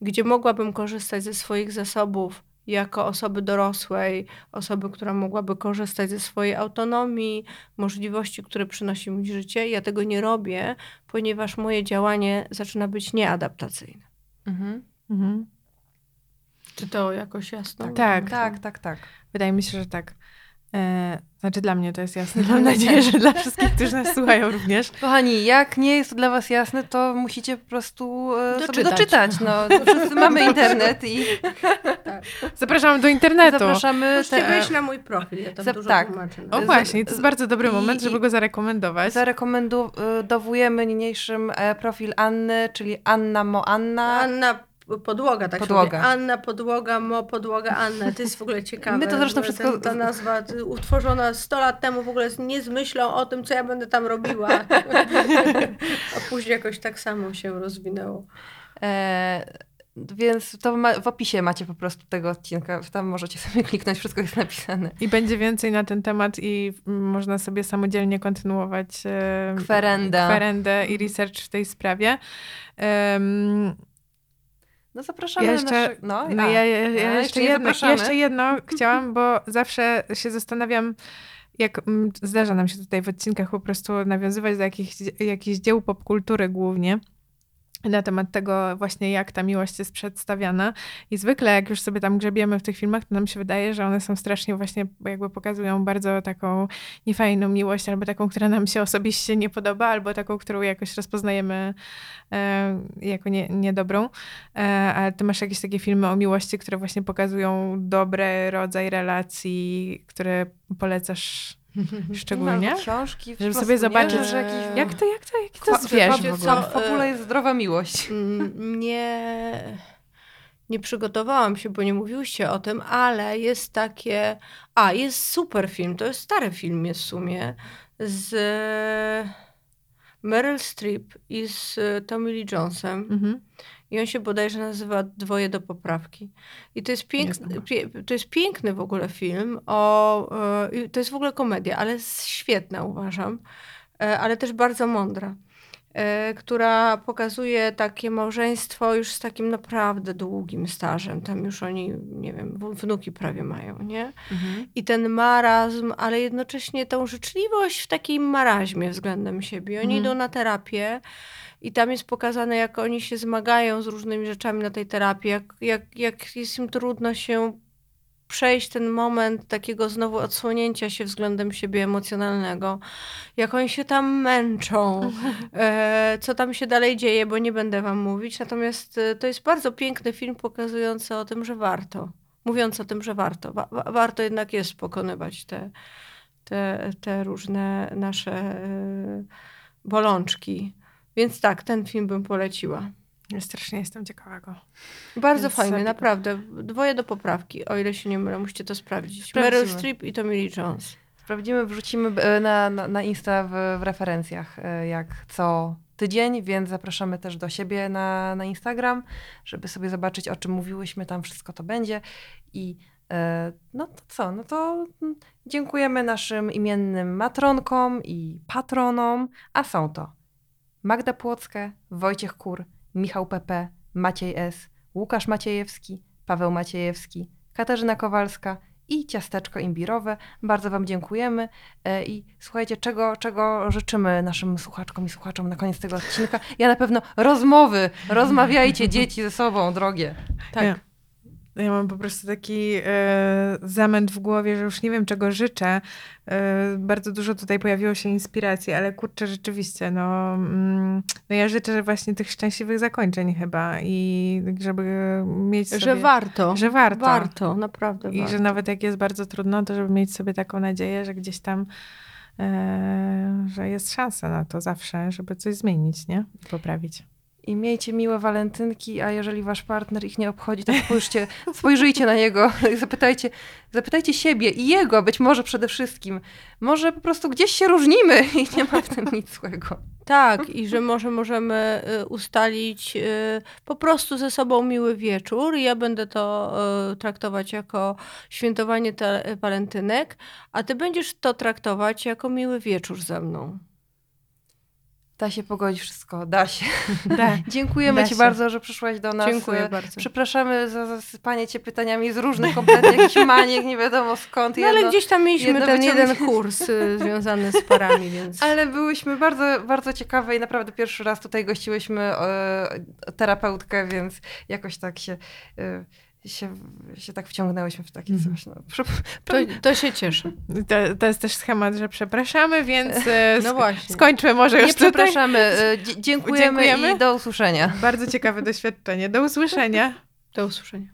S3: gdzie mogłabym korzystać ze swoich zasobów jako osoby dorosłej, osoby, która mogłaby korzystać ze swojej autonomii, możliwości, które przynosi mi życie. Ja tego nie robię, ponieważ moje działanie zaczyna być nieadaptacyjne. Mhm. Mhm. Czy to jakoś jasno?
S1: Tak, tak, tak, tak. Wydaje mi się, że tak. E, znaczy dla mnie to jest jasne. Mam nadzieję, że dla wszystkich, którzy nas słuchają również.
S2: Kochani, jak nie jest to dla was jasne, to musicie po prostu e, doczytać. sobie doczytać. No, wszyscy mamy internet i...
S1: Tak. Zapraszamy do internetu.
S3: Zapraszamy... Musicie te... wejść na mój profil, ja tam Zap dużo tak. tłumaczę.
S1: No. O właśnie, to jest bardzo dobry moment, żeby go zarekomendować.
S2: Zarekomendowujemy niniejszym e, profil Anny, czyli Anna Moanna.
S3: Anna Podłoga, tak podłoga. Anna, podłoga, mo, podłoga, Anna. To jest w ogóle ciekawe.
S2: My to zresztą wszystko...
S3: Ten, ta nazwa utworzona 100 lat temu w ogóle nie z myślą o tym, co ja będę tam robiła. A później jakoś tak samo się rozwinęło. E,
S2: więc to ma, w opisie macie po prostu tego odcinka. Tam możecie sobie kliknąć, wszystko jest napisane.
S1: I będzie więcej na ten temat i można sobie samodzielnie kontynuować e,
S2: kwerendę.
S1: kwerendę i research w tej sprawie. Um,
S2: no zapraszamy jeszcze, na nasze...
S1: No, no ja, ja, ja, jeszcze, jedno, jeszcze jedno chciałam, bo zawsze się zastanawiam, jak zdarza nam się tutaj w odcinkach po prostu nawiązywać do jakichś, jakichś dzieł popkultury głównie na temat tego właśnie, jak ta miłość jest przedstawiana. I zwykle, jak już sobie tam grzebiemy w tych filmach, to nam się wydaje, że one są strasznie właśnie, jakby pokazują bardzo taką niefajną miłość, albo taką, która nam się osobiście nie podoba, albo taką, którą jakoś rozpoznajemy e, jako nie, niedobrą. E, ale ty masz jakieś takie filmy o miłości, które właśnie pokazują dobry rodzaj relacji, które polecasz Szczególnie.
S2: No, książki.
S1: Żeby sobie zobaczyć, że jakiś... jak to, jak to, jaki to zwierz w ogóle.
S2: W ogóle jest zdrowa miłość.
S3: Nie, nie przygotowałam się, bo nie mówiłyście o tym, ale jest takie... A, jest super film, to jest stary film jest w sumie, z Meryl Streep i z Tommy Lee Jonesem. Mhm. I on się bodajże nazywa Dwoje do poprawki. I to jest, piękny, to jest piękny w ogóle film. O, e, to jest w ogóle komedia, ale świetna uważam. E, ale też bardzo mądra. E, która pokazuje takie małżeństwo już z takim naprawdę długim stażem. Tam już oni, nie wiem, wnuki prawie mają, nie? Mhm. I ten marazm, ale jednocześnie tą życzliwość w takim maraźmie względem siebie. Oni mhm. idą na terapię i tam jest pokazane, jak oni się zmagają z różnymi rzeczami na tej terapii, jak, jak, jak jest im trudno się przejść ten moment takiego znowu odsłonięcia się względem siebie emocjonalnego, jak oni się tam męczą, e, co tam się dalej dzieje, bo nie będę wam mówić. Natomiast e, to jest bardzo piękny film pokazujący o tym, że warto. Mówiąc o tym, że warto. Wa warto jednak jest pokonywać te, te, te różne nasze e, bolączki. Więc tak, ten film bym poleciła.
S1: Ja strasznie jestem ciekawa go.
S3: Bardzo Więc fajny, sobie... naprawdę. Dwoje do poprawki, o ile się nie mylę, musicie to sprawdzić. Sprawdzimy. Meryl Streep i Tommy Lee Jones.
S2: Sprawdzimy, wrzucimy e, na, na, na Insta w, w referencjach, e, jak co tydzień, więc zapraszamy też do siebie na, na Instagram, żeby sobie zobaczyć, o czym mówiłyśmy, tam wszystko to będzie. I e, no to co, no to dziękujemy naszym imiennym matronkom i patronom, a są to Magda Płocka, Wojciech Kur, Michał P.P., Maciej S., Łukasz Maciejewski, Paweł Maciejewski, Katarzyna Kowalska i ciasteczko imbirowe. Bardzo Wam dziękujemy e, i słuchajcie, czego, czego życzymy naszym słuchaczkom i słuchaczom na koniec tego odcinka. Ja na pewno rozmowy, rozmawiajcie dzieci ze sobą, drogie.
S3: Tak.
S1: Ja, ja mam po prostu taki e, zamęt w głowie, że już nie wiem, czego życzę. E, bardzo dużo tutaj pojawiło się inspiracji, ale kurczę, rzeczywiście, no, mm, no ja życzę właśnie tych szczęśliwych zakończeń chyba i żeby mieć sobie...
S3: Że warto.
S1: Że warto.
S3: Warto, naprawdę
S1: I
S3: warto.
S1: że nawet jak jest bardzo trudno, to żeby mieć sobie taką nadzieję, że gdzieś tam, e, że jest szansa na to zawsze, żeby coś zmienić, nie? I poprawić.
S2: I miejcie miłe walentynki, a jeżeli wasz partner ich nie obchodzi, to spójrzcie, spojrzyjcie na niego zapytajcie, zapytajcie siebie i jego być może przede wszystkim. Może po prostu gdzieś się różnimy i nie ma w tym nic złego.
S3: Tak, i że może możemy y, ustalić y, po prostu ze sobą miły wieczór. Ja będę to y, traktować jako świętowanie walentynek, a ty będziesz to traktować jako miły wieczór ze mną.
S2: Da się pogodzić wszystko, da się.
S1: Da.
S2: Dziękujemy
S1: Da
S2: ci
S1: się.
S2: bardzo, że przyszłaś do nas.
S3: Dziękuję bardzo.
S2: Przepraszamy za zasypanie cię pytaniami z różnych kompletnie jakichś maniek, nie wiadomo skąd.
S3: No ale
S2: jedno-
S3: gdzieś tam mieliśmy
S2: jedno
S3: ten jeden kurs y, związany z parami, więc...
S2: Ale byłyśmy bardzo, bardzo ciekawe i naprawdę pierwszy raz tutaj gościłyśmy e, terapeutkę, więc jakoś tak się, e, się, się tak wciągnęłyśmy w takie
S1: Mhm.
S2: coś. No.
S3: To, to się cieszę.
S1: To, to jest też schemat, że przepraszamy, więc e,
S3: No
S1: sk-
S3: właśnie.
S1: skończmy może już
S2: Nie
S1: tutaj.
S2: przepraszamy, e, dzie- dziękujemy,
S1: Dziękujemy.
S2: i do usłyszenia.
S1: Bardzo ciekawe doświadczenie. Do usłyszenia.
S3: Do usłyszenia.